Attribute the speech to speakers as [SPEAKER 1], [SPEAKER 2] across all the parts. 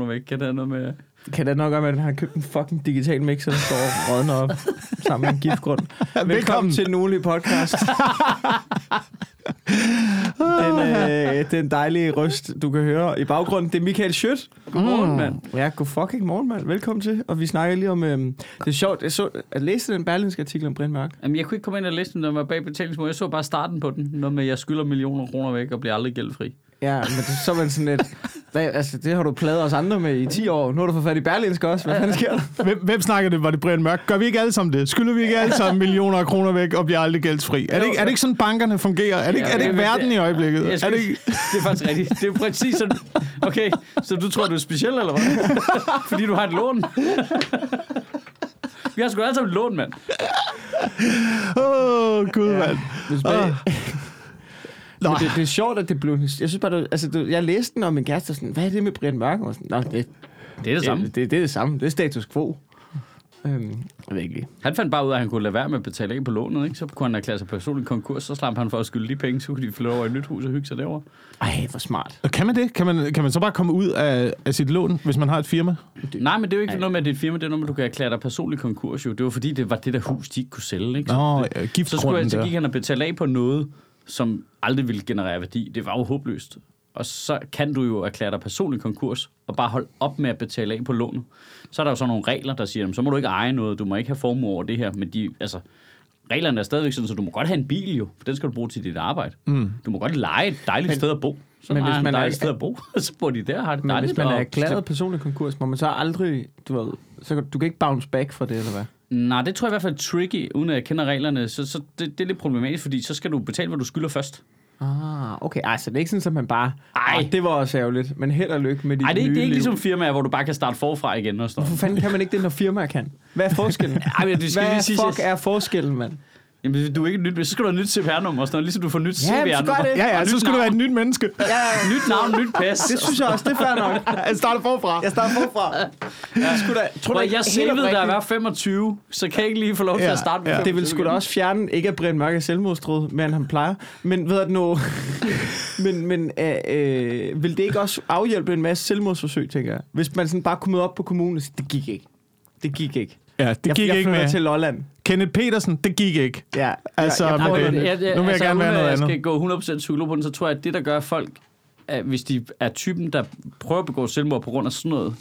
[SPEAKER 1] kroner væk. Kan det have noget med...
[SPEAKER 2] Kan det nok gøre med, at han har købt en fucking digital mixer, der står og rådner op sammen med en giftgrund. Velkommen,
[SPEAKER 3] Velkommen.
[SPEAKER 2] til den ugenlige podcast. den, øh, den dejlige røst, du kan høre i baggrunden, det er Michael Schødt.
[SPEAKER 1] Godmorgen, mand.
[SPEAKER 2] Ja, god fucking morgen, mand. Velkommen til. Og vi snakker lige om... Øhm, det er sjovt, jeg, så, jeg læste den berlinske artikel om Brind Mørk.
[SPEAKER 1] Jamen, jeg kunne ikke komme ind og læse den, når jeg var bag betalingsmål. Jeg så bare starten på den. Noget med, at jeg skylder millioner kroner væk og bliver aldrig gældfri.
[SPEAKER 2] Ja, men det, så er man sådan lidt... Hvad, altså, det har du pladet os andre med i 10 år. Nu har du fået fat i Berlinske også. Hvad fanden sker der?
[SPEAKER 3] Hvem, hvem snakker det? Var det Brian Mørk? Gør vi ikke alle sammen det? Skylder vi ikke alle sammen millioner af kroner væk og bliver aldrig gældsfri? Er det, ikke, er det ikke sådan, bankerne fungerer? Er det ikke, er det ikke verden i øjeblikket?
[SPEAKER 1] Jeg
[SPEAKER 3] Er det ikke...
[SPEAKER 1] det er faktisk rigtigt. Det er præcis sådan. Okay, så du tror, du er speciel, eller hvad? Fordi du har et lån. Vi har sgu alle sammen et lån, mand.
[SPEAKER 3] Åh, oh, gud, mand. Ah. Nå,
[SPEAKER 2] Men det, det er sjovt, at det blev... Jeg synes bare, det, altså, det, jeg læste den om min kæreste, og sådan, hvad er det med Brian Mørk? Og sådan, Nå, det,
[SPEAKER 1] Det er det samme.
[SPEAKER 2] det, det, det, er det samme. Det er status quo. Øhm, jeg ved ikke lige.
[SPEAKER 1] Han fandt bare ud af, at han kunne lade være med at betale af på lånet. Ikke? Så kunne han erklære sig personlig konkurs. Så slap han for at skylde de penge, så kunne de flytte over i et nyt hus og hygge sig derovre.
[SPEAKER 2] Ej, hvor smart.
[SPEAKER 3] kan man det? Kan man, kan man så bare komme ud af, af sit lån, hvis man har et firma?
[SPEAKER 1] Nej, men det er jo ikke noget med, at det er et firma. Det er noget med, at du kan erklære dig personlig konkurs. Jo. Det var fordi, det var det der hus, de ikke kunne sælge. Ikke? Så,
[SPEAKER 3] Nå,
[SPEAKER 1] det, så, skulle så gik han og betale af på noget, som aldrig ville generere værdi. Det var jo håbløst. Og så kan du jo erklære dig personlig konkurs, og bare holde op med at betale af på lånet. Så er der jo sådan nogle regler, der siger, jamen, så må du ikke eje noget, du må ikke have formue over det her. Men de, altså, reglerne er stadigvæk sådan, så du må godt have en bil jo, for den skal du bruge til dit arbejde. Mm. Du må godt lege et dejligt
[SPEAKER 2] Men-
[SPEAKER 1] sted at bo. Så
[SPEAKER 2] men
[SPEAKER 1] men
[SPEAKER 2] hvis man er-
[SPEAKER 1] et sted at bo, så bor de der har det
[SPEAKER 2] Men
[SPEAKER 1] dejligt.
[SPEAKER 2] hvis man er erklæret personlig konkurs, må man så aldrig... Du, ved, så kan, du kan ikke bounce back for det, eller hvad?
[SPEAKER 1] Nej, det tror jeg i hvert fald er tricky, uden at jeg kender reglerne. Så, så det, det er lidt problematisk, fordi så skal du betale, hvad du skylder først.
[SPEAKER 2] Ah, okay. Ej, så det er ikke sådan, at man bare...
[SPEAKER 1] Ej.
[SPEAKER 2] "Åh, det var også ærgerligt. Men held og lykke med dit
[SPEAKER 1] Nej, det,
[SPEAKER 2] nye
[SPEAKER 1] det er ikke
[SPEAKER 2] liv."
[SPEAKER 1] ligesom firmaer, hvor du bare kan starte forfra igen og sådan
[SPEAKER 2] Hvorfor fanden kan man ikke det, når firmaer kan? Hvad er forskellen?
[SPEAKER 1] Ej, men det skal
[SPEAKER 2] Hvad
[SPEAKER 1] lige sige,
[SPEAKER 2] fuck er forskellen, mand?
[SPEAKER 1] Jamen, du er ikke nyt, så skal du have nyt CPR-nummer sådan noget, ligesom du får nyt
[SPEAKER 2] Ja, men så
[SPEAKER 1] CPR-nummer.
[SPEAKER 3] Ja, ja, så
[SPEAKER 1] nyt
[SPEAKER 3] skulle du være et
[SPEAKER 1] navn.
[SPEAKER 3] nyt menneske.
[SPEAKER 2] Ja,
[SPEAKER 1] Nyt navn, nyt pas.
[SPEAKER 2] det synes jeg også, det er fair nok.
[SPEAKER 3] Jeg starter forfra.
[SPEAKER 2] Jeg starter forfra. Jeg skulle da, tror du
[SPEAKER 1] jeg, savede, jeg
[SPEAKER 2] oprigtigt-
[SPEAKER 1] var 25, så kan jeg ikke lige få lov til
[SPEAKER 3] Ja,
[SPEAKER 1] at starte med
[SPEAKER 3] ja.
[SPEAKER 1] 25
[SPEAKER 2] Det vil sgu da også fjerne, ikke at Brian Mørk er selvmordstråd, mere end han plejer. Men ved du nu, men, men øh, øh, vil det ikke også afhjælpe en masse selvmordsforsøg, tænker jeg? Hvis man sådan bare kunne møde op på kommunen og sige, det gik ikke. Det gik ikke.
[SPEAKER 3] Ja, det
[SPEAKER 2] jeg,
[SPEAKER 3] gik
[SPEAKER 2] jeg
[SPEAKER 3] ikke med.
[SPEAKER 2] til Lolland.
[SPEAKER 3] Kenneth Petersen, det gik ikke.
[SPEAKER 2] Ja,
[SPEAKER 3] Altså,
[SPEAKER 2] jeg, jeg,
[SPEAKER 3] men det-.
[SPEAKER 1] Jeg, jeg,
[SPEAKER 3] Nu vil jeg
[SPEAKER 1] altså,
[SPEAKER 3] gerne være noget
[SPEAKER 1] jeg
[SPEAKER 3] andet.
[SPEAKER 1] skal gå 100% psykolog på den, så tror jeg, at det, der gør folk, at hvis de er typen, der prøver at begå selvmord på grund af sådan noget,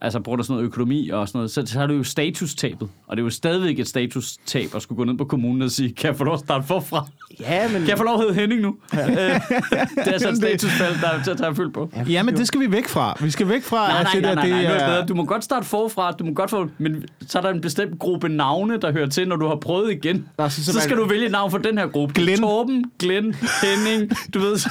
[SPEAKER 1] altså på grund af sådan noget økonomi og sådan noget, så, så har du jo statustabet. Og det er jo stadigvæk et statustab at skulle gå ned på kommunen og sige, kan jeg få lov at starte forfra?
[SPEAKER 2] Ja, men...
[SPEAKER 1] Kan jeg få lov at hedde Henning nu? Øh, det er altså et statusfald, der er til at tage fyld på.
[SPEAKER 3] Ja, men det skal vi væk fra. Vi skal væk fra,
[SPEAKER 1] Nej, nej,
[SPEAKER 3] det
[SPEAKER 1] nej,
[SPEAKER 3] der,
[SPEAKER 1] nej, nej, er
[SPEAKER 3] er...
[SPEAKER 1] bedre. Du må godt starte forfra, du må godt få, men så er der en bestemt gruppe navne, der hører til, når du har prøvet igen.
[SPEAKER 2] Så- så
[SPEAKER 1] så,
[SPEAKER 2] man-
[SPEAKER 1] skal du vælge et navn for den her gruppe.
[SPEAKER 3] Glenn.
[SPEAKER 1] Torben, Glenn, Henning, du ved.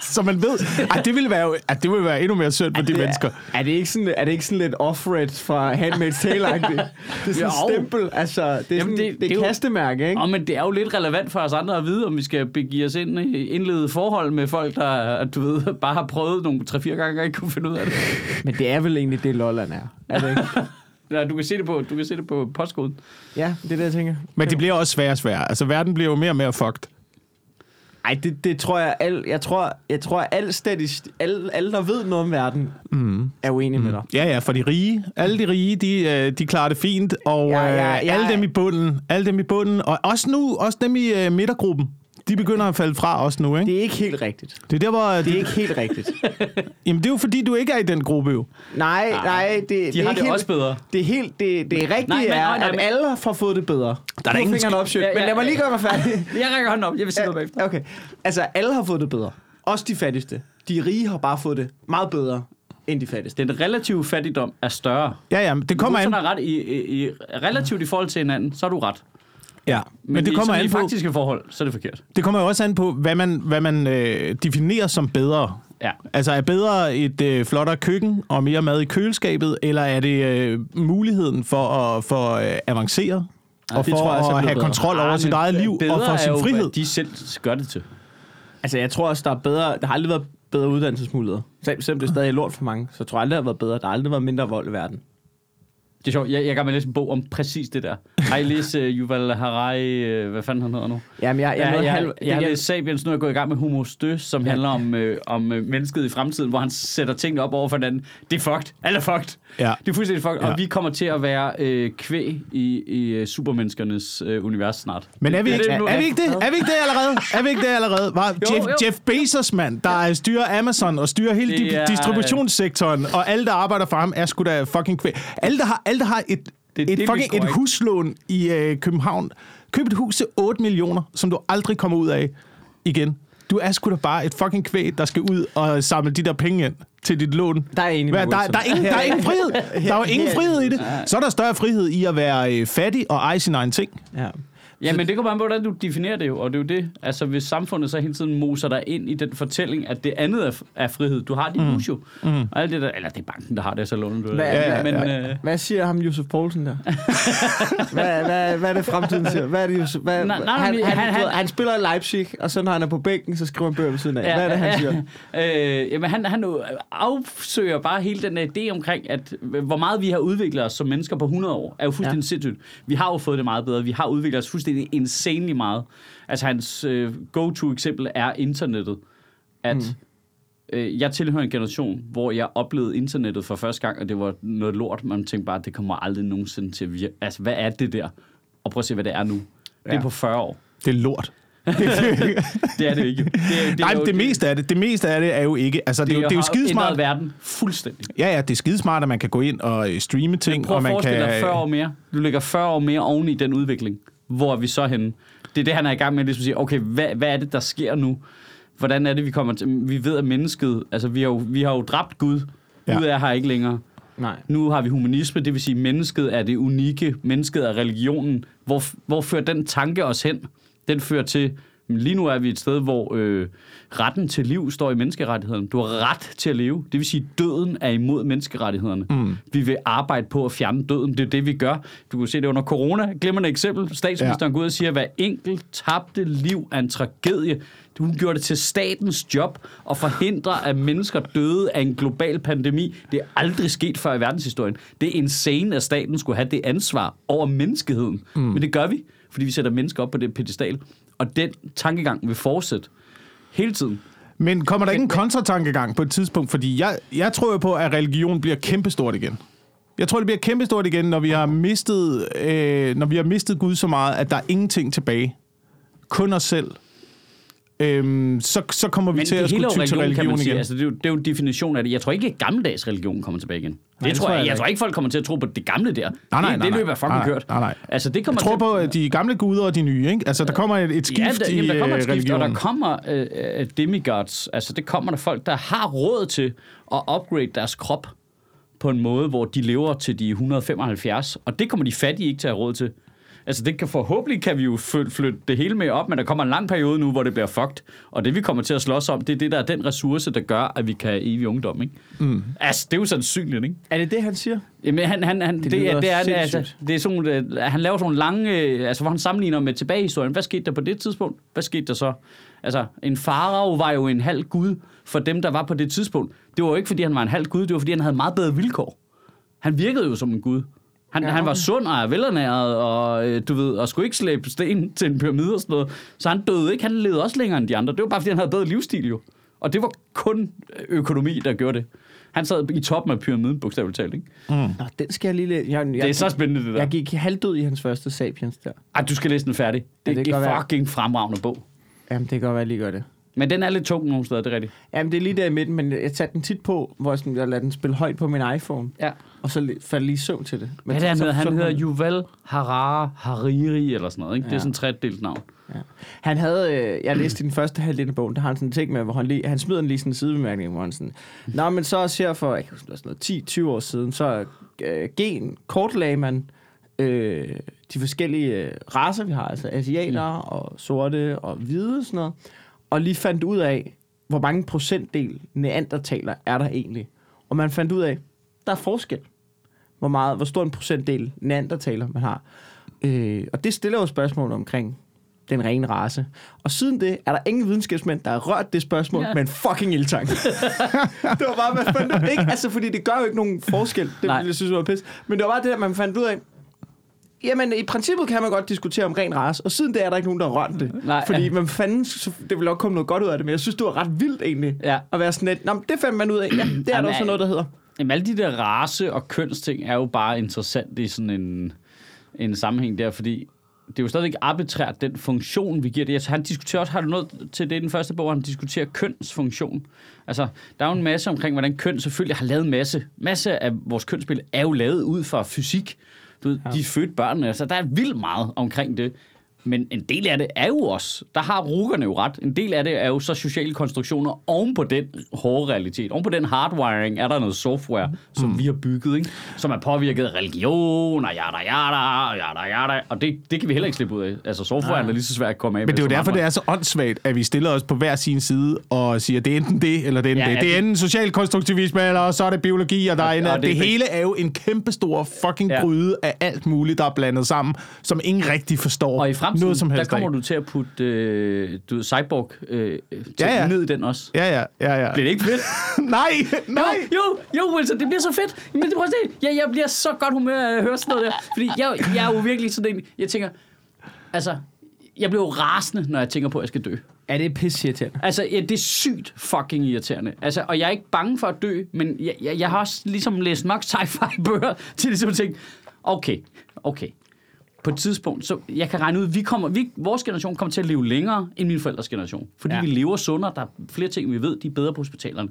[SPEAKER 3] Så man ved... Ej, det ville være, at det ville være endnu mere synd for de mennesker.
[SPEAKER 2] Er, er, det ikke sådan, er det ikke sådan lidt off-red fra Handmaid's Tale-agtigt? Det er sådan et stempel, altså, det er, sådan,
[SPEAKER 1] Jamen,
[SPEAKER 2] det,
[SPEAKER 1] det-
[SPEAKER 2] det, er
[SPEAKER 1] det jo-
[SPEAKER 2] kastemærke, ikke?
[SPEAKER 1] Oh, men det er jo lidt relevant for os andre at vide, om vi skal begive os ind i indlede forhold med folk, der du ved, bare har prøvet nogle 3-4 gange og ikke kunne finde ud af det.
[SPEAKER 2] Men det er vel egentlig det, Lolland er. Er det ikke?
[SPEAKER 1] Ja, du kan se det på, du kan se det på postkoden.
[SPEAKER 2] Ja, det er det, jeg tænker.
[SPEAKER 3] Men det bliver også sværere og sværere. Altså, verden bliver jo mere og mere fucked.
[SPEAKER 2] Ej, det, det tror jeg, al, jeg tror, jeg tror, al statisk, alle, alle, der ved noget om verden, mm. er uenige mm. med dig.
[SPEAKER 3] Ja, ja, for de rige. Alle de rige, de, øh, de klarer det fint. Og
[SPEAKER 2] Ja,
[SPEAKER 3] ja,
[SPEAKER 2] ja.
[SPEAKER 3] ja, alle dem i bunden. Alle dem i bunden. Og også nu, også dem i øh, midtergruppen. De begynder at falde fra os nu, ikke?
[SPEAKER 2] Det er ikke helt rigtigt.
[SPEAKER 3] Det er der, hvor...
[SPEAKER 2] Det er ikke helt rigtigt.
[SPEAKER 3] Jamen, det er jo fordi, du ikke er i den gruppe, jo.
[SPEAKER 2] Nej, nej, det, det
[SPEAKER 1] De
[SPEAKER 2] er
[SPEAKER 1] har
[SPEAKER 2] ikke
[SPEAKER 1] det
[SPEAKER 2] helt,
[SPEAKER 1] også bedre.
[SPEAKER 2] Det er helt, det, det rigtige
[SPEAKER 1] Nej, men-
[SPEAKER 2] er,
[SPEAKER 1] nej, nej,
[SPEAKER 2] at
[SPEAKER 1] men-
[SPEAKER 2] alle har fået det bedre. Der
[SPEAKER 3] er da ingen
[SPEAKER 2] op, shit.
[SPEAKER 1] Ja,
[SPEAKER 2] Men
[SPEAKER 1] ja,
[SPEAKER 2] lad mig lige
[SPEAKER 1] ja.
[SPEAKER 2] gøre mig færdig.
[SPEAKER 1] Jeg rækker hånden op, jeg vil sige noget bagefter.
[SPEAKER 2] Ja, okay. Altså, alle har fået det bedre. Også de fattigste. De rige har bare fået det meget bedre end de fattigste.
[SPEAKER 1] Den relative fattigdom er større.
[SPEAKER 3] Ja, ja, men det kommer
[SPEAKER 1] Hvis
[SPEAKER 3] an...
[SPEAKER 1] du er ret i, i, i, relativt i forhold til hinanden, så er du ret.
[SPEAKER 3] Ja, men, men det kommer an
[SPEAKER 1] i
[SPEAKER 3] på...
[SPEAKER 1] faktiske forhold, så er det forkert.
[SPEAKER 3] Det kommer jo også an på, hvad man, hvad man øh, definerer som bedre.
[SPEAKER 1] Ja.
[SPEAKER 3] Altså, er bedre et øh, flottere køkken og mere mad i køleskabet, eller er det øh, muligheden for at for, øh, avancere? og
[SPEAKER 2] det
[SPEAKER 3] for
[SPEAKER 2] tror jeg
[SPEAKER 3] at have
[SPEAKER 2] bedre.
[SPEAKER 3] kontrol over
[SPEAKER 1] Ah,
[SPEAKER 3] sit eget liv og for sin
[SPEAKER 1] jo,
[SPEAKER 3] frihed.
[SPEAKER 1] de selv gør det til.
[SPEAKER 2] Altså, jeg tror også, der er bedre... Der har aldrig været bedre uddannelsesmuligheder. Selv, selvom det stadig er lort for mange, så tror jeg aldrig, der har været bedre. Der har aldrig været mindre vold i verden.
[SPEAKER 1] Det er sjovt. Jeg, jeg er i gang med at læse en bog om præcis det der. Har I læst uh, Yuval Harari, uh, hvad fanden han hedder nu?
[SPEAKER 2] Jamen, jeg, jeg,
[SPEAKER 1] Jeg,
[SPEAKER 2] jeg,
[SPEAKER 1] jeg,
[SPEAKER 2] halv,
[SPEAKER 1] jeg, jeg har læst Sapiens, nu er jeg gået i gang med Homo Støs, som ja. handler om, øh, om øh, mennesket i fremtiden, hvor han sætter tingene op over for hinanden. Det er fucked. Alt er fucked.
[SPEAKER 3] Ja.
[SPEAKER 1] Det er fuldstændig fucked.
[SPEAKER 3] Ja.
[SPEAKER 1] Og vi kommer til at være øh, kvæg i, i øh, supermenneskernes øh, univers snart.
[SPEAKER 3] Men er vi, ikke,
[SPEAKER 1] det
[SPEAKER 3] er,
[SPEAKER 1] nu-
[SPEAKER 3] er vi ikke det? Er vi ikke det allerede? Er vi ikke det allerede? Var Jeff,
[SPEAKER 1] jo.
[SPEAKER 3] Jeff Bezos, mand, der styrer Amazon og styrer hele
[SPEAKER 1] Det
[SPEAKER 3] di-
[SPEAKER 1] er-
[SPEAKER 3] distributionssektoren, og alle, der arbejder for ham, er sgu da fucking kvæg. Alle, der har, alle, der har et,
[SPEAKER 1] Det
[SPEAKER 3] et,
[SPEAKER 1] det,
[SPEAKER 3] fucking, et huslån i øh, København. Køb et hus til 8 millioner, som du aldrig kommer ud af igen. Du er sgu da bare et fucking kvæg, der skal ud og samle de der penge ind til dit lån.
[SPEAKER 2] Der er enig med
[SPEAKER 3] Hvad, der, der, er ingen, der er ingen frihed. Der er jo ingen frihed i det. Så er der større frihed i at være øh, fattig og eje sin egen ting.
[SPEAKER 2] Ja.
[SPEAKER 1] Ja, men det kommer an på, hvordan du definerer det jo, og det er jo det. Altså, hvis samfundet så hele tiden moser dig ind i den fortælling, at det andet er, er frihed. Du har dit mm. hus jo. Mm. Og alt det der, eller det er banken, der har det, så låner du det.
[SPEAKER 2] Hvad,
[SPEAKER 3] Ja,
[SPEAKER 1] men,
[SPEAKER 2] hvad,
[SPEAKER 1] øh,
[SPEAKER 2] hvad siger ham Josef Poulsen der? hvad, hvad, hvad er det fremtiden siger? Hvad er det, Josef, hvad,
[SPEAKER 1] Nej, nej,
[SPEAKER 2] han, han,
[SPEAKER 1] han-
[SPEAKER 2] han,
[SPEAKER 1] han-
[SPEAKER 2] han, spiller i Leipzig, og så når han er på bænken, så skriver han bøger ved siden af. hvad er det, han siger?
[SPEAKER 1] øh, jamen, han, han afsøger bare hele den idé omkring, at øh, hvor meget vi har udviklet os som mennesker på 100 år, er jo fuldstændig ja. sindssygt. Vi har jo fået det meget bedre. Vi har udviklet os fuldstændig insanely meget. Altså, hans øh, go-to-eksempel er internettet. At mm. øh, jeg tilhører en generation, hvor jeg oplevede internettet for første gang, og det var noget lort. Man tænkte bare, det kommer aldrig nogensinde til at virke. Altså, hvad er det der? Og prøv at se, hvad det er nu. Det er
[SPEAKER 2] Ja.
[SPEAKER 1] på 40 år.
[SPEAKER 3] Det er lort.
[SPEAKER 1] Det er det ikke. Det, er- det
[SPEAKER 3] Nej,
[SPEAKER 1] er jo-
[SPEAKER 3] men det meste af det, det meste af det er jo ikke, altså det, det, er, jo- det er jo skidesmart.
[SPEAKER 1] verden fuldstændig.
[SPEAKER 3] Ja, ja, det er skidesmart, at man kan gå ind og øh, streame ting,
[SPEAKER 1] Prøv
[SPEAKER 3] og
[SPEAKER 1] at
[SPEAKER 3] man kan...
[SPEAKER 1] dig 40 år mere. Du lægger 40 år mere oven i den udvikling. Hvor er vi så henne? Det er det, han er i gang med, ligesom at sige, okay, hvad, hvad er det, der sker nu? Hvordan er det, vi kommer til... Vi ved, at mennesket... Altså, vi har jo, vi har jo dræbt Gud.
[SPEAKER 3] Ja.
[SPEAKER 1] Gud er her ikke længere.
[SPEAKER 2] Nej.
[SPEAKER 1] Nu har vi humanisme, det vil sige, at mennesket er det unikke. Mennesket er religionen. Hvor, hvor fører den tanke os hen? Den fører til... men Lige nu er vi et sted, hvor øh, retten til liv står i menneskerettighederne. Du har ret til at leve. Det vil sige, at døden er imod menneskerettighederne. Mm. Vi vil arbejde på at fjerne døden. Det er det, vi gør. Du kan se det under corona. Et eksempel. Statsministeren ja. går ud og siger, at hver enkelt tabte liv er en tragedie. Hun gjorde det til statens job at forhindre, at mennesker døde af en global pandemi. Det er aldrig sket før i verdenshistorien. Det er insane, at staten skulle have det ansvar over menneskeheden. Mm. Men det gør vi, fordi vi sætter mennesker op på det pedestal. Og den tankegang vil fortsætte hele tiden.
[SPEAKER 3] Men kommer der ikke en kontratankegang på et tidspunkt? Fordi jeg, jeg tror jo på, at religion bliver kæmpestort igen. Jeg tror, det bliver kæmpestort igen, når vi har mistet, øh, når vi har mistet Gud så meget, at der er ingenting tilbage. Kun os selv. Øhm, så, så kommer vi
[SPEAKER 1] Men
[SPEAKER 3] til at skulle
[SPEAKER 1] er jo
[SPEAKER 3] ty til
[SPEAKER 1] religion, kan sige.
[SPEAKER 3] igen.
[SPEAKER 1] Altså, det, er jo, det er jo en definition af det. Jeg tror ikke, at gammeldags religion kommer tilbage igen. Det
[SPEAKER 2] det
[SPEAKER 1] tror jeg,
[SPEAKER 2] jeg
[SPEAKER 1] jeg, tror ikke, folk kommer til at tro på det gamle der.
[SPEAKER 3] Nej, nej,
[SPEAKER 1] det,
[SPEAKER 3] nej,
[SPEAKER 1] det
[SPEAKER 3] nej.
[SPEAKER 1] løber fucking
[SPEAKER 3] Nej,
[SPEAKER 1] kørt.
[SPEAKER 3] nej, nej.
[SPEAKER 1] Altså, det kommer
[SPEAKER 3] Jeg tror
[SPEAKER 1] til,
[SPEAKER 3] på at de gamle guder og de nye, ikke? Altså, der kommer et, et skift
[SPEAKER 1] ja, der,
[SPEAKER 3] i
[SPEAKER 1] jamen, der kommer et
[SPEAKER 3] øh,
[SPEAKER 1] skift, og
[SPEAKER 3] religionen.
[SPEAKER 1] der kommer øh, øh, demigods. Altså, det kommer der folk, der har råd til at upgrade deres krop på en måde, hvor de lever til de 175, og det kommer de fattige ikke til at have råd til. Altså, det kan forhåbentlig kan vi jo flytte, det hele med op, men der kommer en lang periode nu, hvor det bliver fucked. Og det, vi kommer til at slås om, det er det, der er den ressource, der gør, at vi kan have evig ungdom, ikke? Mm. Altså, det er jo sandsynligt, ikke?
[SPEAKER 2] Er det det, han siger?
[SPEAKER 1] Jamen, han, han, han, det, det, er, det, er, det, er, altså, det er sådan, øh, han laver sådan nogle lange, øh, altså hvor han sammenligner med tilbagehistorien. Hvad skete der på det tidspunkt? Hvad skete der så? Altså, en farao var jo en halv gud for dem, der var på det tidspunkt. Det var jo ikke, fordi han var en halv gud, det var, fordi han havde meget bedre vilkår. Han virkede jo som en gud. Han, ja, han var sund og er velernæret, og øh, du ved, og skulle ikke slæbe sten til en pyramide og sådan noget. Så han døde ikke. Han levede også længere end de andre. Det var bare, fordi han havde bedre livsstil jo. Og det var kun økonomi, der gjorde det. Han sad i toppen af pyramiden, bogstaveligt talt, ikke?
[SPEAKER 2] Nå, den skal jeg lige læse. Jeg, jeg,
[SPEAKER 1] Det er så spændende, det der.
[SPEAKER 2] Jeg gik halvdød i hans første Sapiens der.
[SPEAKER 1] Ej, du skal læse den færdig. Det,
[SPEAKER 2] Ja, det
[SPEAKER 1] er
[SPEAKER 2] godt være.
[SPEAKER 1] fucking fremragende bog.
[SPEAKER 2] Jamen, det kan godt være, jeg lige gør det.
[SPEAKER 1] Men den er lidt tung nogle steder, det er rigtigt.
[SPEAKER 2] Jamen, det er lige der i midten, men jeg tager den tit på, hvor jeg, sådan, jeg lader den spille højt på min iPhone.
[SPEAKER 1] Ja.
[SPEAKER 2] Og så falder lige søvn til det.
[SPEAKER 1] Hvad er det, han
[SPEAKER 2] så-
[SPEAKER 1] hedder? Han
[SPEAKER 2] så-
[SPEAKER 1] hedder Yuval Harari, Hariri eller sådan noget, ikke? Det er
[SPEAKER 2] Ja.
[SPEAKER 1] sådan et tredelt navn.
[SPEAKER 2] Ja. Han havde, øh, jeg læste i den første halvdel af bogen, der har han sådan en ting med, hvor han, lige, han smider den lige sådan en sidebemærkning, hvor han sådan, Nå, men så også her for, jeg kan huske, sådan noget 10-20 år siden, så øh, gen, kortlagde man øh, de forskellige øh, racer, vi har, altså asiater mm. og sorte og hvide og sådan noget, og lige fandt ud af, hvor mange procentdel neandertaler er der egentlig. Og man fandt ud af, der er forskel. Hvor, meget, hvor stor en procentdel neandertaler man har. Øh, og det stiller jo spørgsmål omkring, den rene race. Og siden det er der ingen videnskabsmænd, der har rørt det spørgsmål
[SPEAKER 1] Ja.
[SPEAKER 2] ja. med en fucking ildtang. det var bare, man fandt ud ikke? Altså, fordi det gør jo ikke nogen forskel. Det
[SPEAKER 1] Nej.
[SPEAKER 2] ville jeg synes var pis. Men det var bare det, at man fandt ud af, Jamen, i princippet kan man godt diskutere om ren race, og siden det er der ikke nogen, der har rørt det.
[SPEAKER 1] Nej.
[SPEAKER 2] Fordi man fanden, så det vil nok komme noget godt ud af det, men jeg synes, det var ret vildt egentlig,
[SPEAKER 1] Ja.
[SPEAKER 2] at være sådan lidt, Nå, det fandt man ud af. Ja, det er der også noget, der hedder.
[SPEAKER 1] Jamen, alle de der race- og kønsting er jo bare interessant i sådan en, en sammenhæng der, fordi det er jo stadigvæk arbitrært, den funktion, vi giver det. Altså, han diskuterer også, har du noget til det i den første bog, han diskuterer kønsfunktion. Altså, der er jo en masse omkring, hvordan køn selvfølgelig har lavet en masse. Masse af vores kønsspil er jo lavet ud fra fysik. Du ved, ja. de er født børnene, altså der er vildt meget omkring det. Men en del af det er jo også, der har rukkerne jo ret, en del af det er jo så sociale konstruktioner oven på den hårde realitet. Oven på den hardwiring er der noget software, som mm. vi har bygget, ikke? som er påvirket af religion og yada yada, yada yada. Og det, det kan vi heller ikke slippe ud af. Altså software er lige så svært at komme af
[SPEAKER 3] Men det er jo derfor, det er så åndssvagt, at vi stiller os på hver sin side og siger, det er enten det, eller det er
[SPEAKER 1] Ja,
[SPEAKER 3] det. Det er enten social konstruktivisme, eller så er det biologi, og der er en, det-
[SPEAKER 1] det
[SPEAKER 3] hele er jo en kæmpestor fucking
[SPEAKER 1] Ja.
[SPEAKER 3] gryde af alt muligt, der er blandet sammen, som ingen rigtig forstår
[SPEAKER 1] Og i fremtiden,
[SPEAKER 3] noget som
[SPEAKER 1] der
[SPEAKER 3] helst
[SPEAKER 1] kommer
[SPEAKER 3] af.
[SPEAKER 1] du til at putte øh, du ved, cyborg øh, til
[SPEAKER 3] Ja, ja.
[SPEAKER 1] ned i den også.
[SPEAKER 3] Ja, ja, ja, ja.
[SPEAKER 1] Bliver det ikke fedt?
[SPEAKER 3] nej, nej.
[SPEAKER 1] Jo, jo, jo, Wilson, det bliver så fedt. Men det, prøv at se. Jeg, jeg bliver så godt humør af at høre sådan noget der. Fordi jeg, jeg er jo virkelig sådan en... Jeg tænker... Altså, jeg bliver jo rasende, når jeg tænker på, at jeg skal dø.
[SPEAKER 2] Ja, det er pisse irriterende.
[SPEAKER 1] Altså, ja, det er sygt fucking irriterende. Altså, og jeg er ikke bange for at dø, men jeg, jeg, jeg har også ligesom læst nok sci-fi bøger til ligesom at tænke, okay, okay. På et tidspunkt, så jeg kan regne ud, vi kommer, vi, vores generation kommer til at leve længere end min forældres generation. Fordi ja.
[SPEAKER 2] Ja.
[SPEAKER 1] vi lever sundere, der er flere ting, vi ved, de er bedre på hospitalerne.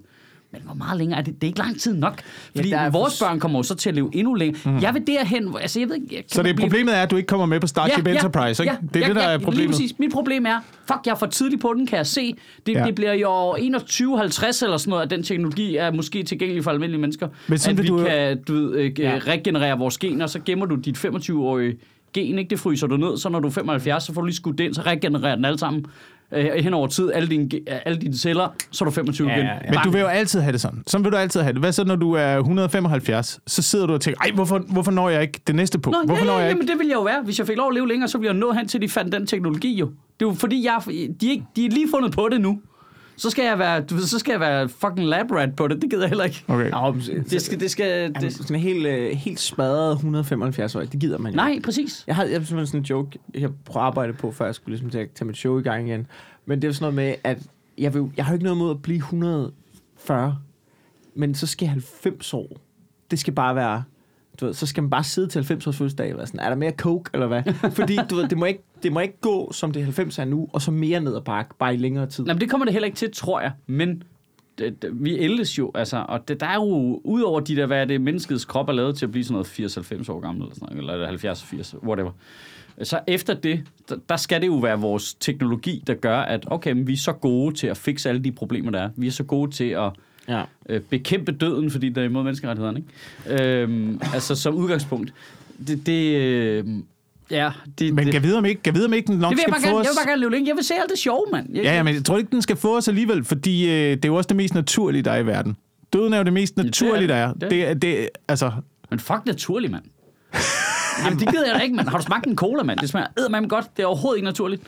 [SPEAKER 1] Men hvor meget længere er det? Det er ikke lang tid nok. Fordi ja,
[SPEAKER 2] er
[SPEAKER 1] vores
[SPEAKER 2] for-
[SPEAKER 1] børn kommer jo så til at leve endnu længere. Mm. Jeg vil derhen, altså jeg ved ikke... Kan
[SPEAKER 3] Så det
[SPEAKER 1] blive-
[SPEAKER 3] problemet er, at du ikke kommer med på Starship Enterprise, ikke? det er det, der er
[SPEAKER 1] Lige
[SPEAKER 3] problemet.
[SPEAKER 1] præcis. Mit problem er, fuck, jeg er for tidlig på den, kan jeg se. Det,
[SPEAKER 3] Ja.
[SPEAKER 1] ja. det bliver i år 2150 eller sådan noget, at den teknologi er måske tilgængelig for almindelige mennesker.
[SPEAKER 3] Men sådan
[SPEAKER 1] at vi
[SPEAKER 3] du jo-
[SPEAKER 1] kan du ved, øh,
[SPEAKER 2] Ja.
[SPEAKER 1] ja. regenerere vores gener, så gemmer du dit 25-årige gen, ikke? Det fryser du ned, så når du er 75, så får du lige skudt det ind, så regenererer den alle sammen øh, hen over tid, alle dine, ge- alle dine celler, så er du 25
[SPEAKER 2] Ja,
[SPEAKER 1] igen.
[SPEAKER 2] ja, ja.
[SPEAKER 3] Men du vil jo altid have det sådan. Sådan vil du altid have det. Hvad så, når du er 175? Så sidder du og tænker, ej, hvorfor, hvorfor når jeg ikke det næste punkt?
[SPEAKER 1] Nå,
[SPEAKER 3] hvorfor
[SPEAKER 1] ja,
[SPEAKER 3] når
[SPEAKER 1] ja,
[SPEAKER 3] jeg
[SPEAKER 1] ja,
[SPEAKER 3] ikke?
[SPEAKER 1] men det ville jeg jo være. Hvis jeg fik lov at leve længere, så ville jeg nå hen til, de fandt den teknologi jo. Det er jo fordi, jeg, de, er ikke, de er lige fundet på det nu. Så skal jeg være, du ved, så skal jeg være fucking lab rat på det. Det gider jeg heller ikke.
[SPEAKER 3] Okay.
[SPEAKER 2] Nå,
[SPEAKER 1] Det skal, det skal,
[SPEAKER 2] det,
[SPEAKER 1] det,
[SPEAKER 2] sådan en helt, øh, helt smadret 175 år, det gider man jo.
[SPEAKER 1] nej, præcis.
[SPEAKER 2] Jeg havde jeg havde simpelthen sådan en joke, jeg prøvede at arbejde på, før jeg skulle ligesom til at tage mit show i gang igen. Men det er sådan noget med, at jeg, vil, jeg har jo ikke noget mod at blive 140, men så skal jeg 90 år. Det skal bare være, du ved, så skal man bare sidde til 90 års fødselsdag og være sådan, er der mere coke, eller hvad? Fordi du ved, det må ikke, det må ikke gå, som det 90 er nu, og så mere ned ad bakke, bare i længere tid.
[SPEAKER 1] Nej, men det kommer det heller ikke til, tror jeg. Men det, det, vi ældes jo, altså, og det, der er jo, udover de der, hvad er det, menneskets krop er lavet til at blive sådan noget 80-90 år gammel, eller, sådan noget, eller 70-80, whatever. Så efter det, der, der skal det jo være vores teknologi, der gør, at okay, men vi er så gode til at fikse alle de problemer, der er. Vi er så gode til at
[SPEAKER 2] Ja.
[SPEAKER 1] øh, bekæmpe døden, fordi det er imod menneskerettighederne. Ikke? Øhm, altså som udgangspunkt. Det, det øh, ja, det,
[SPEAKER 3] Men
[SPEAKER 1] det,
[SPEAKER 3] kan vide om ikke, kan vide om ikke den nok
[SPEAKER 1] det vil jeg
[SPEAKER 3] skal
[SPEAKER 1] bare
[SPEAKER 3] få
[SPEAKER 1] gerne,
[SPEAKER 3] os...
[SPEAKER 1] jeg vil bare gerne leve længe. Jeg vil se alt det sjove, mand. Jeg,
[SPEAKER 3] Ja, ja, men jeg tror ikke, den skal få os alligevel, fordi øh, det er jo også det mest naturlige, der er i verden. Døden er jo det mest
[SPEAKER 1] det er
[SPEAKER 3] naturlige, der er.
[SPEAKER 1] det.
[SPEAKER 3] Det, er- det, altså,
[SPEAKER 1] Men fuck naturlig, mand. Jamen, det gider jeg da ikke, mand. Har du smagt en cola, mand? Det smager eddermame godt. Det er overhovedet ikke naturligt.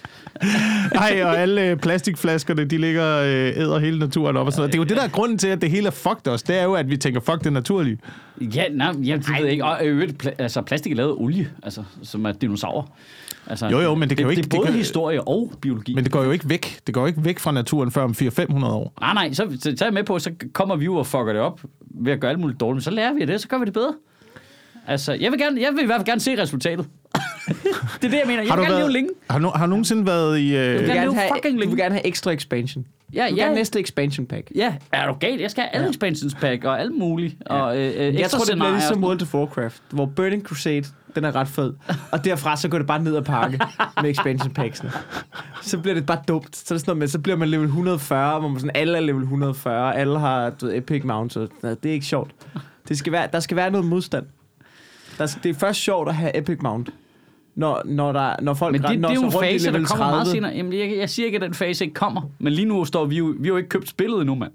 [SPEAKER 3] ej, og alle øh, plastikflaskerne, de ligger øh, æder hele naturen op og sådan noget. Det er jo det, der er grunden til, at det hele er fucked os. Det er jo, at vi tænker, fuck det naturlige.
[SPEAKER 1] Ja, nej, det ved jeg ikke. Og i øvrigt, pla- altså, plastik er lavet af olie, altså, som er dinosaurer. Altså,
[SPEAKER 3] Jo, jo, men det kan jo ikke-
[SPEAKER 1] Det er
[SPEAKER 3] det
[SPEAKER 1] både
[SPEAKER 3] kan-
[SPEAKER 1] historie og biologi.
[SPEAKER 3] Men det går jo ikke væk. Det går ikke væk fra naturen før om 400-500 år.
[SPEAKER 1] Nej, nej, så, så tager jeg med på, så kommer vi jo og fucker det op ved at gøre alt muligt dårligt. Men så lærer vi af det, så gør vi det bedre. Altså, jeg vil, gerne, jeg vil i hvert fald gerne se resultatet. det er det, jeg mener. Jeg vil gerne leve længe.
[SPEAKER 3] har, du, har du nogensinde været i...
[SPEAKER 2] Du
[SPEAKER 3] Øh,
[SPEAKER 2] vil,
[SPEAKER 1] gerne
[SPEAKER 2] have,
[SPEAKER 1] fucking
[SPEAKER 2] du vil
[SPEAKER 1] længe.
[SPEAKER 2] gerne have ekstra expansion.
[SPEAKER 1] Ja,
[SPEAKER 2] Du vil
[SPEAKER 1] ja.
[SPEAKER 2] gerne næste expansion pack.
[SPEAKER 1] Ja, er du galt? Jeg skal have alle ja. expansions pack og alt muligt. Og, øh, øh,
[SPEAKER 2] Jeg tror, det bliver
[SPEAKER 1] og
[SPEAKER 2] ligesom World of Warcraft, hvor Burning Crusade, den er ret fed. Og derfra, så går det bare ned ad pakke med expansion packsene. Så bliver det bare dumt. Så, er det sådan noget med, så bliver man level 140, hvor man sådan, alle er level 140, alle har du ved, epic mounts. og sådan noget. Det er ikke sjovt. Det skal være, der skal være noget modstand. Der det er først sjovt at have epic mount, når, når, der, når folk
[SPEAKER 1] Men det,
[SPEAKER 2] når
[SPEAKER 1] det er jo en fase, der kommer meget
[SPEAKER 2] 30.
[SPEAKER 1] senere. Jamen, jeg, jeg siger ikke, at den fase ikke kommer. Men lige nu står vi jo... Vi har jo ikke købt spillet endnu, mand.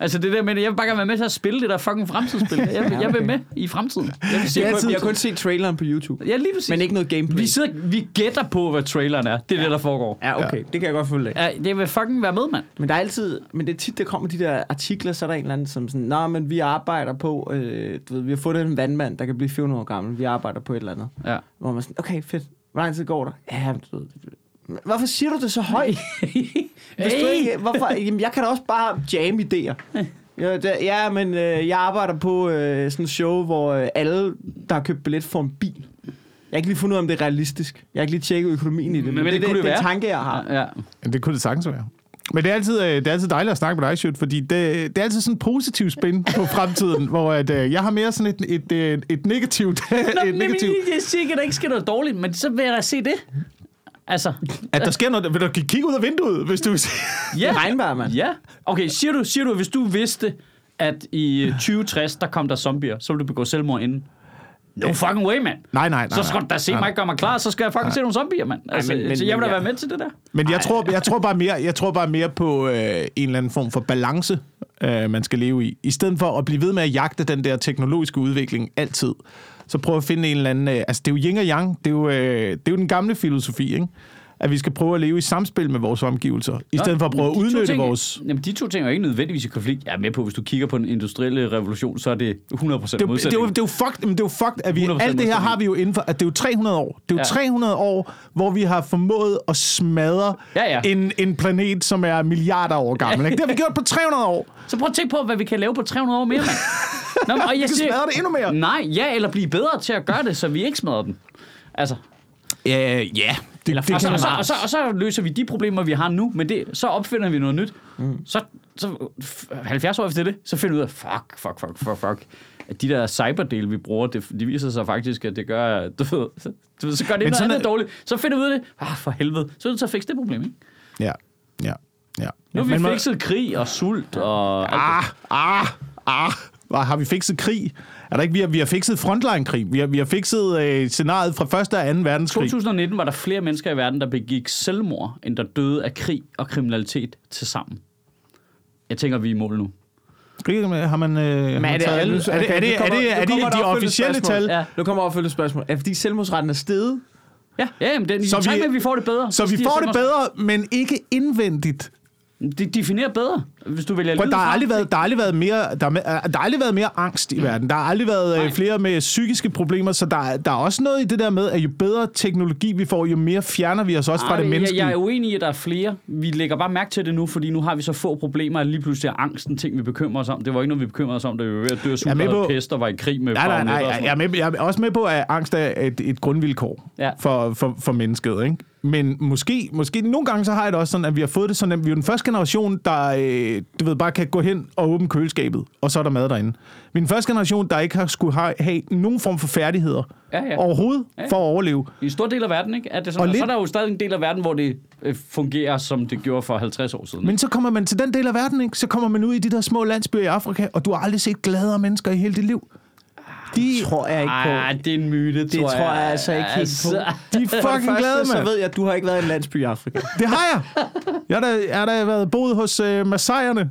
[SPEAKER 1] Altså det der med, jeg vil bare gerne være med til at spille det der fucking fremtidsspil. Jeg vil, jeg vil med i fremtiden. Jeg vil se,
[SPEAKER 2] Jeg, har kun,
[SPEAKER 1] jeg
[SPEAKER 2] jeg har kun set traileren på YouTube.
[SPEAKER 1] Ja, lige præcis.
[SPEAKER 2] Men ikke noget gameplay.
[SPEAKER 1] Vi, sidder, vi gætter på, hvad traileren er. Det er ja. det, der foregår.
[SPEAKER 2] Ja, okay. Det kan jeg godt følge af.
[SPEAKER 1] Ja, det vil fucking være med, mand.
[SPEAKER 2] Men der er altid, men det er tit, der kommer de der artikler, så er der en eller anden, som sådan, nej, men vi arbejder på, øh, du ved, vi har fundet en vandmand, der kan blive 400 år gammel, vi arbejder på et eller andet.
[SPEAKER 1] Ja.
[SPEAKER 2] Hvor man sådan, okay, fedt, hvor lang tid går der? Ja, du ved, hvorfor siger du det så højt? Du ikke, hvorfor? Jamen, jeg kan da også bare jam idéer. Ja, det, ja, men øh, jeg arbejder på øh, sådan et show, hvor øh, alle, der har købt billet, får en bil. Jeg har ikke lige fundet ud af, om det er realistisk. Jeg har ikke lige tjekket økonomien i det,
[SPEAKER 1] men,
[SPEAKER 2] Men det,
[SPEAKER 1] det kunne
[SPEAKER 2] det,
[SPEAKER 1] det
[SPEAKER 2] det, det
[SPEAKER 1] være.
[SPEAKER 2] tanke, jeg har.
[SPEAKER 1] Ja.
[SPEAKER 3] Ja, det kunne det sagtens være. Men det er altid, øh, det er altid dejligt at snakke med dig, Sjøt, fordi det, det er altid sådan en positiv spin på fremtiden, hvor at, øh, jeg har mere sådan et, et, et, et negativt...
[SPEAKER 1] Nå,
[SPEAKER 3] et
[SPEAKER 1] men,
[SPEAKER 3] negativt
[SPEAKER 1] jeg siger ikke, at der ikke sker noget dårligt, men så vil jeg da se det. Altså,
[SPEAKER 3] at der sker noget... Vil du kigge ud af vinduet, hvis du...
[SPEAKER 1] ja.
[SPEAKER 2] Det er regnvejr, mand.
[SPEAKER 1] Ja. Okay, siger du, siger du, hvis du vidste, at i 2060, der kom der zombier, så ville du begå selvmord inden? No fucking way, mand.
[SPEAKER 3] Nej, nej, nej.
[SPEAKER 1] Så skal du da se
[SPEAKER 3] nej,
[SPEAKER 1] mig gøre mig klar, så skal jeg fucking se nogle zombier, mand. Altså,
[SPEAKER 2] men- men-
[SPEAKER 1] så jeg vil da
[SPEAKER 2] men
[SPEAKER 1] være med til det der.
[SPEAKER 3] Men jeg tror, jeg tror bare mere, jeg tror bare mere på øh, en eller anden form for balance, øh, man skal leve i. I stedet for at blive ved med at jagte den der teknologiske udvikling altid, så prøv at finde en eller anden... Øh, altså, det er jo yin og yang. Det er jo, øh, det er jo den gamle filosofi, ikke? At vi skal prøve at leve i samspil med vores omgivelser, i stedet for at prøve at udnytte
[SPEAKER 1] ting,
[SPEAKER 3] vores...
[SPEAKER 1] Jamen, de to ting er jo ikke nødvendigvis i konflikt. Jeg er med på, hvis du kigger på den industrielle revolution, så er det 100%
[SPEAKER 3] Det er, jo- det, er jo,
[SPEAKER 1] modsætning.
[SPEAKER 3] det, er jo fucked, men det er jo fucked, at vi,
[SPEAKER 1] 100%
[SPEAKER 3] alt det her
[SPEAKER 1] modsætning.
[SPEAKER 3] har vi jo inden for, at det er jo 300 år. Det er jo
[SPEAKER 1] Ja.
[SPEAKER 3] 300 år, hvor vi har formået at smadre
[SPEAKER 1] Ja, ja.
[SPEAKER 3] En, en planet, som er milliarder år gammel. Ikke? Det har vi gjort på 300 år.
[SPEAKER 1] Så prøv at tænke på, hvad vi kan lave på 300 år mere, mand. Nå, men, og jeg
[SPEAKER 3] kan smadre det endnu mere.
[SPEAKER 1] Nej, ja, eller blive bedre til at gøre det, så vi ikke smadrer den. Altså,
[SPEAKER 3] Ja, ja. Det, det
[SPEAKER 1] og, så, og, så, og, så, og så løser vi de problemer, vi har nu, men det, så opfinder vi noget nyt. Mm. Så, så f- 70 år efter det, så finder vi ud af, fuck, fuck, fuck, fuck, fuck. At de der cyberdele, vi bruger, det, de viser sig faktisk, at det gør, du ved, så, du ved, så gør det
[SPEAKER 3] Men
[SPEAKER 1] noget andet
[SPEAKER 3] er-
[SPEAKER 1] dårligt. Så finder vi ud af det, ah, for helvede. Så er det at fikse det problem, ikke?
[SPEAKER 3] Ja, ja, ja.
[SPEAKER 1] Nu har vi
[SPEAKER 3] Men må-
[SPEAKER 1] fikset krig og sult og...
[SPEAKER 3] Ah, ah, ah. Har vi fikset krig? Er der ikke, vi har, vi har fikset frontline-krig. Vi har, vi har fikset øh, scenariet fra 1. og 2. verdenskrig.
[SPEAKER 1] 2019 var der flere mennesker i verden, der begik selvmord, end der døde af krig og kriminalitet til sammen. Jeg tænker, vi er i mål nu.
[SPEAKER 3] Har man, øh, har man
[SPEAKER 2] er det-
[SPEAKER 3] alle? Er det, er det, er det, er det, de officielle
[SPEAKER 2] spørgsmål.
[SPEAKER 3] tal?
[SPEAKER 1] Ja.
[SPEAKER 2] Nu kommer opfølgende spørgsmål. Er det fordi selvmordsretten er steget?
[SPEAKER 1] Ja, ja jamen, den,
[SPEAKER 3] Så
[SPEAKER 1] så vi,
[SPEAKER 3] vi-
[SPEAKER 1] med, at vi får det bedre.
[SPEAKER 3] Så vi
[SPEAKER 1] stiger
[SPEAKER 3] får det bedre, men ikke indvendigt.
[SPEAKER 1] Det definerer bedre, hvis du vælger
[SPEAKER 3] Prøv,
[SPEAKER 1] lyd
[SPEAKER 3] der, har
[SPEAKER 1] fra.
[SPEAKER 3] aldrig været, der, har aldrig været mere, der, er- der har aldrig været mere angst i verden. Der har aldrig været
[SPEAKER 1] Nej.
[SPEAKER 3] øh, flere med psykiske problemer, så der, er- der er også noget i det der med, at jo bedre teknologi vi får, jo mere fjerner vi os også fra
[SPEAKER 1] Ej,
[SPEAKER 3] det
[SPEAKER 1] jeg,
[SPEAKER 3] menneskelige.
[SPEAKER 1] jeg er uenig i, at der er flere. Vi lægger bare mærke til det nu, fordi nu har vi så få problemer, at lige pludselig er angst en ting, vi bekymrer os om. Det var ikke noget, vi bekymrede os om, da vi var ved at dø af
[SPEAKER 3] Jeg er
[SPEAKER 1] sult og
[SPEAKER 3] på-
[SPEAKER 1] pest og var i krig med
[SPEAKER 3] Nej, nej, nej. Jeg,
[SPEAKER 1] sådan
[SPEAKER 3] jeg, er med, jeg er også med på, at angst er et, et grundvilkår
[SPEAKER 1] Ja.
[SPEAKER 3] for, for, for mennesket. Ikke? Men måske, måske nogle gange så har jeg det også sådan, at vi har fået det sådan, at vi er den første generation, der øh, du ved, bare kan gå hen og åbne køleskabet, og så er der mad derinde. Vi er den første generation, der ikke har skulle have, have nogen form for færdigheder
[SPEAKER 1] Ja, ja.
[SPEAKER 3] overhovedet
[SPEAKER 1] Ja.
[SPEAKER 3] for at overleve.
[SPEAKER 1] I en stor del af verden, ikke? Er det sådan,
[SPEAKER 3] Og
[SPEAKER 1] og,
[SPEAKER 3] lidt-
[SPEAKER 1] så er der jo stadig en del af verden, hvor det øh, fungerer, som det gjorde for 50 år siden.
[SPEAKER 3] Men så kommer man til den del af verden, ikke? så kommer man ud i de der små landsbyer i Afrika, og du har aldrig set gladere mennesker i hele dit liv. De,
[SPEAKER 2] tror jeg ikke på.
[SPEAKER 1] Ej, det er en myte,
[SPEAKER 2] Det tror jeg altså ikke helt på.
[SPEAKER 3] de er
[SPEAKER 2] det
[SPEAKER 3] fucking glade,
[SPEAKER 2] første, så
[SPEAKER 3] mand.
[SPEAKER 2] ved jeg, at du har ikke været i en landsby i Afrika.
[SPEAKER 3] Det har jeg. Jeg har da, jeg har da været boet hos øh, Masaierne.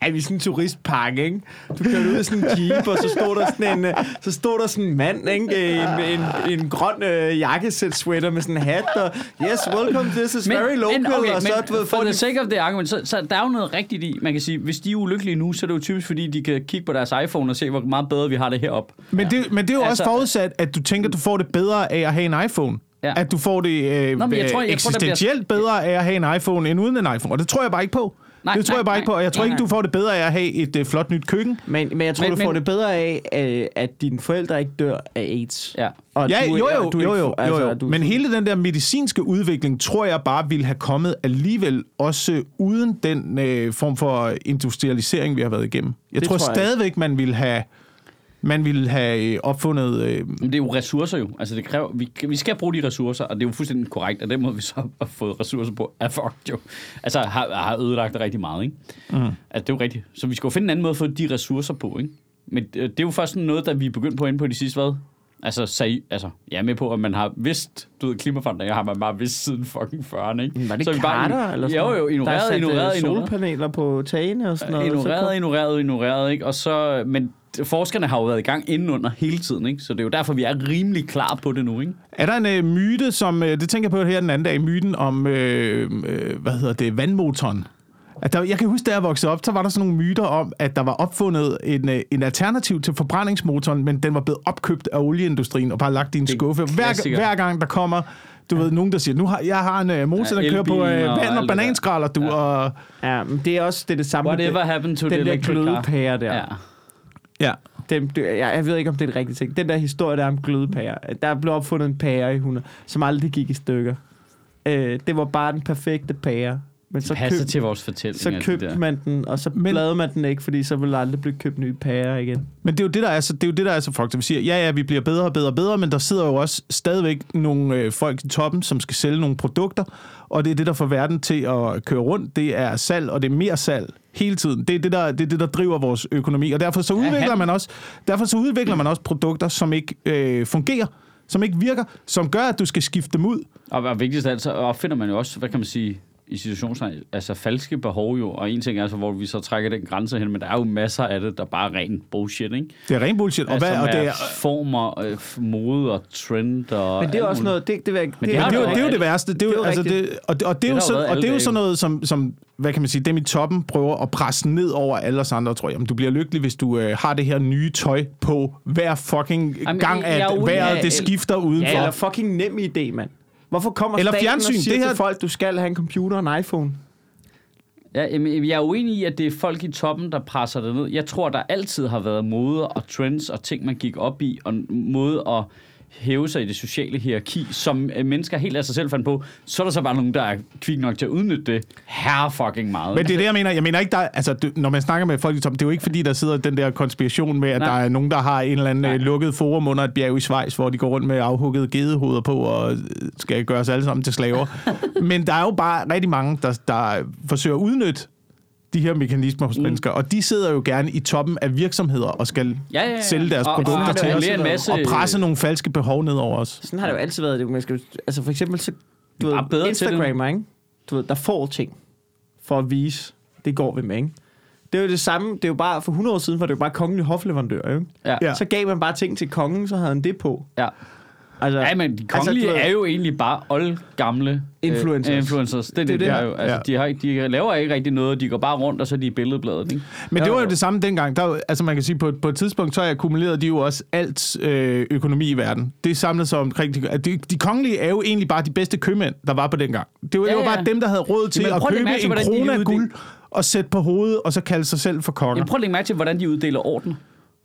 [SPEAKER 2] Er vi sådan en turistpakke, ikke? Du kører ud i sådan en jeep, og så stod der sådan en, øh, så stod der sådan en mand, ikke? En, en, en grøn øh, jakkesæt sweater med sådan en hat, og yes, welcome, this is very local,
[SPEAKER 1] okay,
[SPEAKER 2] og så,
[SPEAKER 1] men
[SPEAKER 2] ved,
[SPEAKER 1] for the sake of the argument, så, så der er jo noget rigtigt i. Man kan sige, hvis de er ulykkelige nu, så er det jo typisk, fordi de kan kigge på deres iPhone og se, hvor meget bedre vi har det heroppe.
[SPEAKER 3] Men det, men det er jo
[SPEAKER 1] Altså-
[SPEAKER 3] også forudsat, at du tænker, du får det bedre af at have en iPhone.
[SPEAKER 1] Ja.
[SPEAKER 3] At du får det øh,
[SPEAKER 1] Nå, men jeg tror- jeg tror, der bliver-
[SPEAKER 3] eksistentielt bedre af at have en iPhone end uden en iPhone. Og det tror jeg bare ikke på.
[SPEAKER 1] Nej,
[SPEAKER 3] det tror
[SPEAKER 1] nej,
[SPEAKER 3] jeg bare ikke på. Og jeg tror
[SPEAKER 1] Nej,
[SPEAKER 3] ikke, du får det bedre af at have et øh, flot nyt køkken.
[SPEAKER 2] Men, men jeg tror,
[SPEAKER 1] Men-
[SPEAKER 2] du får
[SPEAKER 1] men-
[SPEAKER 2] det bedre af, øh, at dine forældre ikke dør af AIDS.
[SPEAKER 1] Ja.
[SPEAKER 2] Og
[SPEAKER 3] Ja,
[SPEAKER 2] du,
[SPEAKER 3] jo, jo,
[SPEAKER 2] du
[SPEAKER 3] jo, jo,
[SPEAKER 2] får- altså,
[SPEAKER 3] jo, jo.
[SPEAKER 2] Du,
[SPEAKER 3] Men hele den der medicinske udvikling, tror jeg bare ville have kommet alligevel, også uden den øh, form for industrialisering, vi har været igennem. Jeg
[SPEAKER 2] Det
[SPEAKER 3] tror,
[SPEAKER 2] tror jeg
[SPEAKER 3] stadigvæk, man ville have, man ville have øh, opfundet... Øh,
[SPEAKER 1] Men det er jo ressourcer jo. Altså, det kræver, vi, vi skal bruge de ressourcer, og det er jo fuldstændig korrekt, at den måde, vi så har fået ressourcer på, er fucked jo. Altså, har, har ødelagt det rigtig meget, ikke? Mm. Altså, det er jo rigtigt. Så vi skal jo finde en anden måde at få de ressourcer på, ikke? Men øh, det er jo først noget, der vi er begyndt på inde på de sidste, hvad? Altså, sag, altså, jeg er med på, at man har vidst, du ved, klimaforandringer har man bare vidst siden fucking 40'erne, ikke?
[SPEAKER 2] Var det
[SPEAKER 1] Så vi bare-
[SPEAKER 2] Carter, eller sådan
[SPEAKER 1] Jo,
[SPEAKER 2] noget?
[SPEAKER 1] jo, ignoreret,
[SPEAKER 2] der er sat,
[SPEAKER 1] ignoreret,
[SPEAKER 2] øh,
[SPEAKER 1] ignoreret.
[SPEAKER 2] solpaneler på tagene og sådan noget.
[SPEAKER 1] Ignoreret, ignoreret, ignoreret, ikke? Og så, men forskerne har jo været i gang indenunder hele tiden, ikke? Så det er jo derfor, vi er rimelig klar på det nu, ikke?
[SPEAKER 3] Er der en øh, myte, som, øh, det tænker jeg på her den anden dag, myten om, øh, øh, hvad hedder det, vandmotoren? At der, jeg kan huske, da jeg voksede op, så var der sådan nogle myter om, at der var opfundet en, øh, en alternativ til forbrændingsmotoren, men den var blevet opkøbt af olieindustrien og bare lagt i en skuffe. Hver, hver gang der kommer, du ved, nogen, der siger, nu har, jeg har en øh, motor,
[SPEAKER 1] Ja,
[SPEAKER 3] der kører på
[SPEAKER 1] og
[SPEAKER 3] vand og
[SPEAKER 1] det der.
[SPEAKER 3] bananskralder, du,
[SPEAKER 1] Ja.
[SPEAKER 3] og...
[SPEAKER 2] Ja, men det er også det, er det samme.
[SPEAKER 1] Whatever happened to
[SPEAKER 2] den
[SPEAKER 1] the
[SPEAKER 2] der
[SPEAKER 1] electric car?
[SPEAKER 2] glødepære der.
[SPEAKER 1] Ja.
[SPEAKER 3] Ja.
[SPEAKER 2] Den, jeg, jeg ved ikke, om det er en rigtig ting. Den der historie der om glødepærer. Der blev opfundet en pære i 100, som aldrig gik i stykker. Øh, det var bare den perfekte pære. Men så,
[SPEAKER 1] passer
[SPEAKER 2] køb,
[SPEAKER 1] til vores fortælling.
[SPEAKER 2] så købte
[SPEAKER 1] der.
[SPEAKER 2] man den, og så
[SPEAKER 3] Men-
[SPEAKER 2] lavede man den ikke, fordi så ville der aldrig blive købt nye pærer igen.
[SPEAKER 3] Men det er jo det, der er så, det er jo det, der er så fucked. Vi siger, ja, ja, vi bliver bedre og bedre og bedre, men der sidder jo også stadigvæk nogle øh, folk i toppen, som skal sælge nogle produkter, og det er det, der får verden til at køre rundt. Det er salg, og det er mere salg hele tiden. Det er det, der, det, er det, der driver vores økonomi, og derfor så udvikler,
[SPEAKER 1] han-
[SPEAKER 3] man, også, derfor så udvikler man også produkter, som ikke øh, fungerer, som ikke virker, som gør, at du skal skifte dem ud.
[SPEAKER 1] Og, og vigtigst af alt, så opfinder man jo også, hvad kan man sige, i situationstegn, altså falske behov jo, og en ting er altså, hvor vi så trækker den grænse hen, men der er jo masser af det, der bare er ren bullshit, ikke?
[SPEAKER 3] Det er ren bullshit. Og,
[SPEAKER 1] altså,
[SPEAKER 3] hvad, og det er,
[SPEAKER 1] former, øh, mode og trend og
[SPEAKER 2] Men det er også noget... Det, det, det,
[SPEAKER 1] har
[SPEAKER 3] det, er jo, det er jo
[SPEAKER 1] alt-
[SPEAKER 3] det værste. Det er jo,
[SPEAKER 2] det er jo
[SPEAKER 3] altså, det, og, det, og det er jo,
[SPEAKER 1] Det
[SPEAKER 3] så, og det er jo sådan noget, som, som, hvad kan man sige, dem i toppen prøver at presse ned over alle os andre, tror jeg. Jamen, du bliver lykkelig, hvis du øh, har det her nye tøj på hver fucking
[SPEAKER 1] Jamen,
[SPEAKER 3] gang, at vejret det skifter udenfor.
[SPEAKER 2] Ja, eller fucking nem idé, mand. Hvorfor kommer
[SPEAKER 3] Eller
[SPEAKER 2] staten
[SPEAKER 3] fjernsyn,
[SPEAKER 2] og siger
[SPEAKER 3] det her-
[SPEAKER 2] til folk, du skal have en computer og en iPhone?
[SPEAKER 1] Ja, jeg er uenig i, at det er folk i toppen, der presser det ned. Jeg tror, der altid har været moder og trends og ting, man gik op i, og en måde at hæve sig i det sociale hierarki, som øh, mennesker helt af sig selv fandt på, så er der så bare nogen, der er kvik nok til at udnytte det her fucking meget.
[SPEAKER 3] Men det er det, jeg mener. Jeg mener ikke, der, altså, du, når man snakker med folk det er jo ikke fordi, der sidder den der konspiration med, at
[SPEAKER 1] Nej.
[SPEAKER 3] der er nogen, der har en eller anden
[SPEAKER 1] Nej.
[SPEAKER 3] øh, lukket forum under et bjerg i Schweiz, hvor de går rundt med afhuggede gedehoveder på og øh, skal gøre os alle sammen til slaver. Men der er jo bare rigtig mange, der, der forsøger at udnytte de her mekanismer hos mm. mennesker, og de sidder jo gerne i toppen af virksomheder og skal
[SPEAKER 1] Ja, ja, ja.
[SPEAKER 3] sælge deres
[SPEAKER 1] Og- og
[SPEAKER 3] produkter
[SPEAKER 1] har
[SPEAKER 3] til
[SPEAKER 1] det
[SPEAKER 3] os,
[SPEAKER 1] en masse-
[SPEAKER 3] og presse nogle falske behov ned over os.
[SPEAKER 2] Sådan har det jo altid været. Det, man skal, altså for eksempel, så, du
[SPEAKER 1] er
[SPEAKER 2] ved,
[SPEAKER 1] bedre til.
[SPEAKER 2] Instagrammer, ikke? Du ved, der får ting for at vise, det går vi med, ikke? Det er jo det samme, det er jo bare, for 100 år siden var det jo bare kongelig hofleverandør, ikke?
[SPEAKER 1] Ja.
[SPEAKER 3] Ja.
[SPEAKER 2] Så gav man bare ting til kongen, så havde han det på.
[SPEAKER 1] ja.
[SPEAKER 2] Altså,
[SPEAKER 1] Ja, men de kongelige
[SPEAKER 2] altså, du ved-
[SPEAKER 1] er jo egentlig bare oldgamle
[SPEAKER 2] Influencers.
[SPEAKER 1] Øh, influencers. Det er det,
[SPEAKER 2] Det
[SPEAKER 1] det,
[SPEAKER 2] er
[SPEAKER 1] det, er jo. Altså,
[SPEAKER 3] Ja.
[SPEAKER 1] de, har, de laver ikke rigtig noget, de går bare rundt, og så er de i billedbladet. Ikke?
[SPEAKER 3] Men det
[SPEAKER 2] Jo,
[SPEAKER 3] var jo
[SPEAKER 2] jo.
[SPEAKER 3] det samme dengang. Der, altså man kan sige, på, på et tidspunkt, så akkumulerede de jo også alt øh, økonomi i verden. Det samlede sig omkring... De, de, de kongelige er jo egentlig bare de bedste købmænd, der var på dengang. Det var, ja,
[SPEAKER 1] Ja,
[SPEAKER 3] det var
[SPEAKER 1] ja.
[SPEAKER 3] bare dem, der havde råd til
[SPEAKER 1] Jamen,
[SPEAKER 3] at
[SPEAKER 1] at
[SPEAKER 3] købe
[SPEAKER 1] til,
[SPEAKER 3] en krone af guld og sætte på hovedet, og så kalde sig selv for konger.
[SPEAKER 1] Jamen, prøv at lægge mærke til, hvordan de uddeler orden.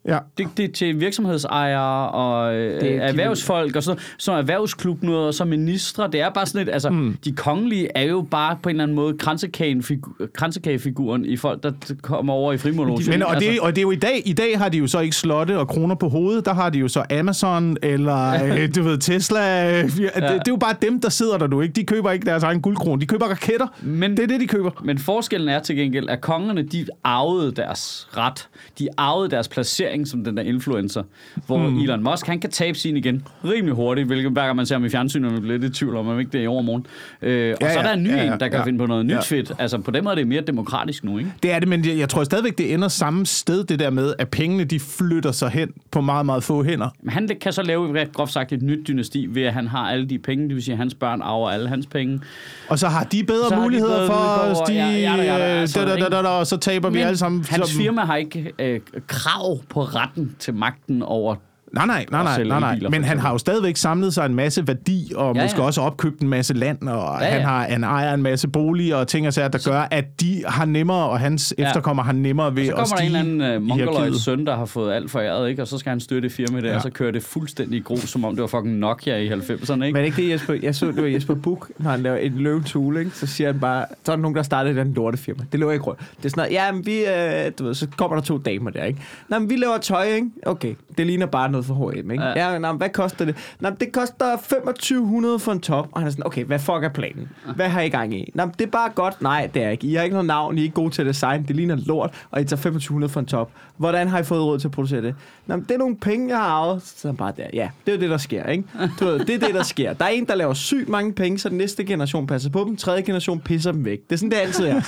[SPEAKER 3] Ja.
[SPEAKER 1] Det, det er til virksomhedsejere og øh,
[SPEAKER 2] er-
[SPEAKER 1] erhvervsfolk og sådan noget, så erhvervsklub noget, og så ministre. Det er bare sådan lidt, altså, mm. de kongelige er jo bare på en eller anden måde kransekagefigu- kransekagefiguren i folk, der kommer over i frimurlogen.
[SPEAKER 3] Men, og, det, og det er jo i dag, i dag har de jo så ikke slotte og kroner på hovedet, der har de jo så Amazon eller øh, du ved, Tesla. Ja. Det, det, er jo bare dem, der sidder der nu, ikke? De køber ikke deres egen guldkrone, de køber raketter.
[SPEAKER 1] Men-
[SPEAKER 3] det er det, de køber.
[SPEAKER 1] Men forskellen er til gengæld, at kongerne, de arvede deres ret. De arvede deres placering som den der influencer. Hvor mm. Elon Musk, han kan tabe sin igen rimelig hurtigt, hvilket hver gang man ser ham i fjernsynet, man bliver lidt i tvivl om, om ikke det er i overmorgen. Øh, og
[SPEAKER 3] Ja,
[SPEAKER 1] så er der en ny
[SPEAKER 3] ja, ja,
[SPEAKER 1] en, der kan
[SPEAKER 3] ja.
[SPEAKER 1] finde på noget nyt
[SPEAKER 3] Ja.
[SPEAKER 1] fedt. Altså på den måde er det mere demokratisk nu, ikke?
[SPEAKER 3] Det er det, men jeg, jeg tror stadigvæk, det ender samme sted, det der med, at pengene de flytter sig hen på meget, meget få hænder.
[SPEAKER 1] Men han kan så lave, ret groft sagt, et nyt dynasti, ved at han har alle de penge, det vil sige, at hans børn arver alle hans penge.
[SPEAKER 3] Og så har de bedre
[SPEAKER 1] Så har de
[SPEAKER 3] muligheder
[SPEAKER 1] bedre
[SPEAKER 3] for os, de,
[SPEAKER 1] ja, ja, ja, ja, altså,
[SPEAKER 3] da, da, da,
[SPEAKER 1] ikke?
[SPEAKER 3] da, da, og så taber vi
[SPEAKER 1] Men
[SPEAKER 3] alle sammen.
[SPEAKER 1] hans firma har ikke øh, krav på retten til magten over
[SPEAKER 3] Nej, nej, nej, nej, nej, nej. Men han har jo stadigvæk samlet sig en masse værdi, og
[SPEAKER 1] Ja,
[SPEAKER 3] måske
[SPEAKER 1] ja.
[SPEAKER 3] også opkøbt en masse land, og
[SPEAKER 1] Ja,
[SPEAKER 3] ja, han,
[SPEAKER 1] ja.
[SPEAKER 3] har, han ejer en masse boliger og ting og sager, der gør, at de har nemmere, og hans
[SPEAKER 1] Ja.
[SPEAKER 3] efterkommer har nemmere ved
[SPEAKER 1] Så
[SPEAKER 3] at
[SPEAKER 1] kommer der en
[SPEAKER 3] stige
[SPEAKER 1] eller anden uh, mongoloid søn, der har fået alt foræret, ikke? og så skal han støtte firma der, ja. Og så kører det fuldstændig i grus, som om det var fucking Nokia i 90'erne. Ikke?
[SPEAKER 2] Men ikke det, Jesper? Jeg så, det var Jesper Buch, når han laver en løvens hule, ikke? så siger han bare, så er der nogen, der starter et eller andet lortefirma. Det løber ikke rundt. Det er sådan noget, ja, men vi, øh, du ved, så kommer der to damer der, ikke? Nå, men vi laver tøj, ikke? Okay, Det ligner bare noget for H&M, ikke?
[SPEAKER 1] Ja.
[SPEAKER 2] Ja, men hvad koster det? Nå, det koster 2500 for en top. Og han er sådan, okay, hvad fuck er planen? Hvad har I gang i? Nå, det er bare godt. Nej, det er ikke. I har ikke noget navn, I er ikke gode til at design. Det ligner lort, og I tager 2500 for en top. Hvordan har I fået råd til at producere det? Nå, det er nogle penge, jeg har arvet. Så er han bare der. Ja, det er jo det, der sker, ikke? Du ved, det er det, der sker. Der er en, der laver sygt mange penge, så den næste generation passer på dem. Tredje generation pisser dem væk. Det er sådan, det altid er.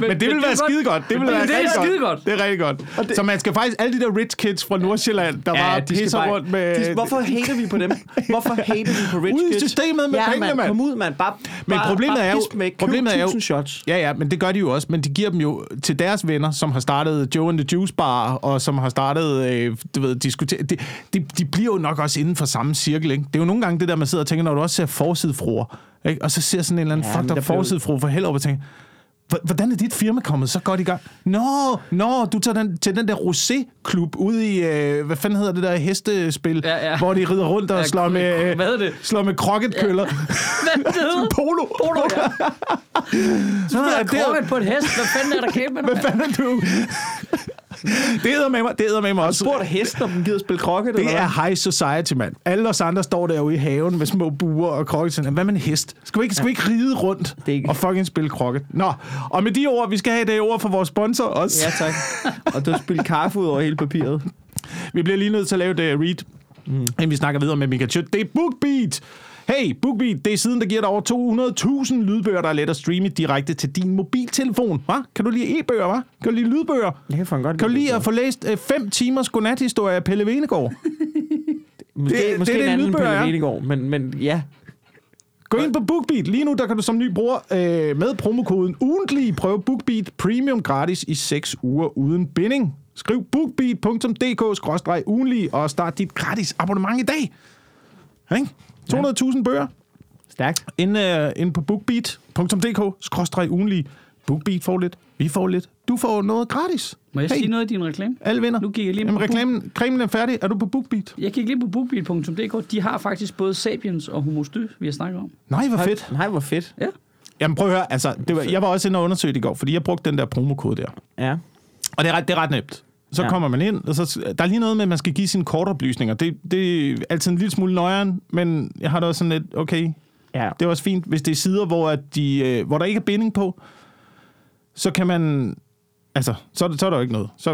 [SPEAKER 3] Men, men det vil være skide godt. Det vil være
[SPEAKER 1] det er skide godt.
[SPEAKER 3] Det er rigtig godt.
[SPEAKER 2] det-
[SPEAKER 3] Så man skal faktisk, alle de der rich kids fra Nordsjælland, der
[SPEAKER 2] Ja,
[SPEAKER 3] bare
[SPEAKER 2] de
[SPEAKER 3] pisser
[SPEAKER 2] bare-
[SPEAKER 3] rundt med...
[SPEAKER 2] De, hvorfor hater vi på dem? Hvorfor hater vi på rich
[SPEAKER 3] Ude i
[SPEAKER 2] kids?
[SPEAKER 3] systemet med
[SPEAKER 2] ja,
[SPEAKER 3] pengene,
[SPEAKER 2] mand. Kom ud, mand. Bare,
[SPEAKER 3] Men
[SPEAKER 2] bare,
[SPEAKER 3] problemet
[SPEAKER 2] bare
[SPEAKER 3] er jo-
[SPEAKER 2] Med.
[SPEAKER 3] Problemet er jo-
[SPEAKER 2] 1000 shots.
[SPEAKER 3] Ja, ja, men det gør de jo også. Men de giver dem jo til deres venner, som har startet Joe and the Juice Bar, og som har startet, øh, du ved, diskutere. De, de, de bliver jo nok også inden for samme cirkel, ikke? Det er jo nogle gange det der, man sidder og tænker, når du også ser forsidefruer, ikke? Og så ser sådan en eller anden
[SPEAKER 2] Ja,
[SPEAKER 3] ja, fucked up forsidefru for helvede, og tænker, "Hvor- Hvordan er dit firma kommet så godt i gang? Nå, nå, du tager den, til den der rosé-klub ude i, øh, hvad fanden hedder det der hestespil,
[SPEAKER 1] Ja, ja.
[SPEAKER 3] hvor de rider rundt og
[SPEAKER 1] Ja,
[SPEAKER 3] slår med, øh,
[SPEAKER 1] hvad det?
[SPEAKER 3] slår med krokketkøller.
[SPEAKER 1] Hvad er det?
[SPEAKER 3] Polo.
[SPEAKER 1] Polo, ja.
[SPEAKER 3] Så er
[SPEAKER 1] er
[SPEAKER 3] jo-
[SPEAKER 1] krokket på en hest. Hvad fanden er der kæmpe med?
[SPEAKER 3] Hvad fanden er du? Det hedder med mig, det hedder med mig også.
[SPEAKER 2] Spurgte hesten, om den gider spille krokket?
[SPEAKER 3] Det
[SPEAKER 2] eller
[SPEAKER 3] er high society, mand. Alle os andre står derude i haven med små buer og krokket. Hvad med en hest? Skal vi ikke, skal vi ikke ride rundt
[SPEAKER 2] Det ikke-
[SPEAKER 3] og fucking spille krokket? Nå, og med de ord, vi skal have det ord for vores sponsor også.
[SPEAKER 2] Ja, tak. Og du har spillet kaffe ud over hele papiret.
[SPEAKER 3] Vi bliver lige nødt til at lave et uh, read, mm. inden vi snakker videre med Mika Chut. Det er BookBeat. Hey, BookBeat, det er siden, der giver dig over 200.000 lydbøger, der er let at streame direkte til din mobiltelefon. Hva? Kan du lide e-bøger, hva? Kan du lide lydbøger?
[SPEAKER 2] Jeg kan godt
[SPEAKER 3] Kan du lide at få læst 5 timers godnathistorie af Pelle Venegård?
[SPEAKER 2] Måske,
[SPEAKER 3] det-
[SPEAKER 2] det, måske
[SPEAKER 3] det er
[SPEAKER 2] en
[SPEAKER 3] det,
[SPEAKER 2] anden
[SPEAKER 3] lydbøger
[SPEAKER 2] Pelle. Venegård, men, men ja.
[SPEAKER 3] Gå ind på BookBeat. Lige nu der kan du som ny bruger øh, med promokoden ugentlig prøve BookBeat Premium gratis i 6 uger uden binding. Skriv bookbeat.dk-ugenlig og start dit gratis abonnement i dag. Ikke? 200.000 bøger
[SPEAKER 2] Stærkt.
[SPEAKER 3] ind, øh, ind på bookbeat.dk-ugenlig. BookBeat får lidt, vi får lidt, du får noget gratis.
[SPEAKER 1] Må jeg
[SPEAKER 3] hey,
[SPEAKER 1] sige noget i din reklame?
[SPEAKER 3] Alle vinder.
[SPEAKER 1] Nu kigger jeg lige
[SPEAKER 3] Jamen,
[SPEAKER 1] på
[SPEAKER 3] reklamen, cremen er færdig. Er du på BookBeat?
[SPEAKER 1] Jeg kigger lige på bookbeat.dk. De har faktisk både Sapiens og Homo Dy, vi har snakket om.
[SPEAKER 3] Nej, hvor fedt.
[SPEAKER 2] Nej, hvor fedt.
[SPEAKER 1] Ja.
[SPEAKER 3] Jamen prøv at høre, altså, det var, jeg var også inde og undersøge det i går, fordi jeg brugte den der promokode der.
[SPEAKER 2] Ja.
[SPEAKER 3] Og det er ret, det er ret nemt. Så
[SPEAKER 2] Ja.
[SPEAKER 3] kommer man ind, og så, der er lige noget med, at man skal give sine kortoplysninger. Det, det er altid en lille smule nøjeren, men jeg har da også sådan lidt, okay,
[SPEAKER 2] Ja.
[SPEAKER 3] det er også fint. Hvis det er sider, hvor, at de, øh, hvor der ikke er binding på, så kan man, altså, så, er så er der jo ikke noget. Så,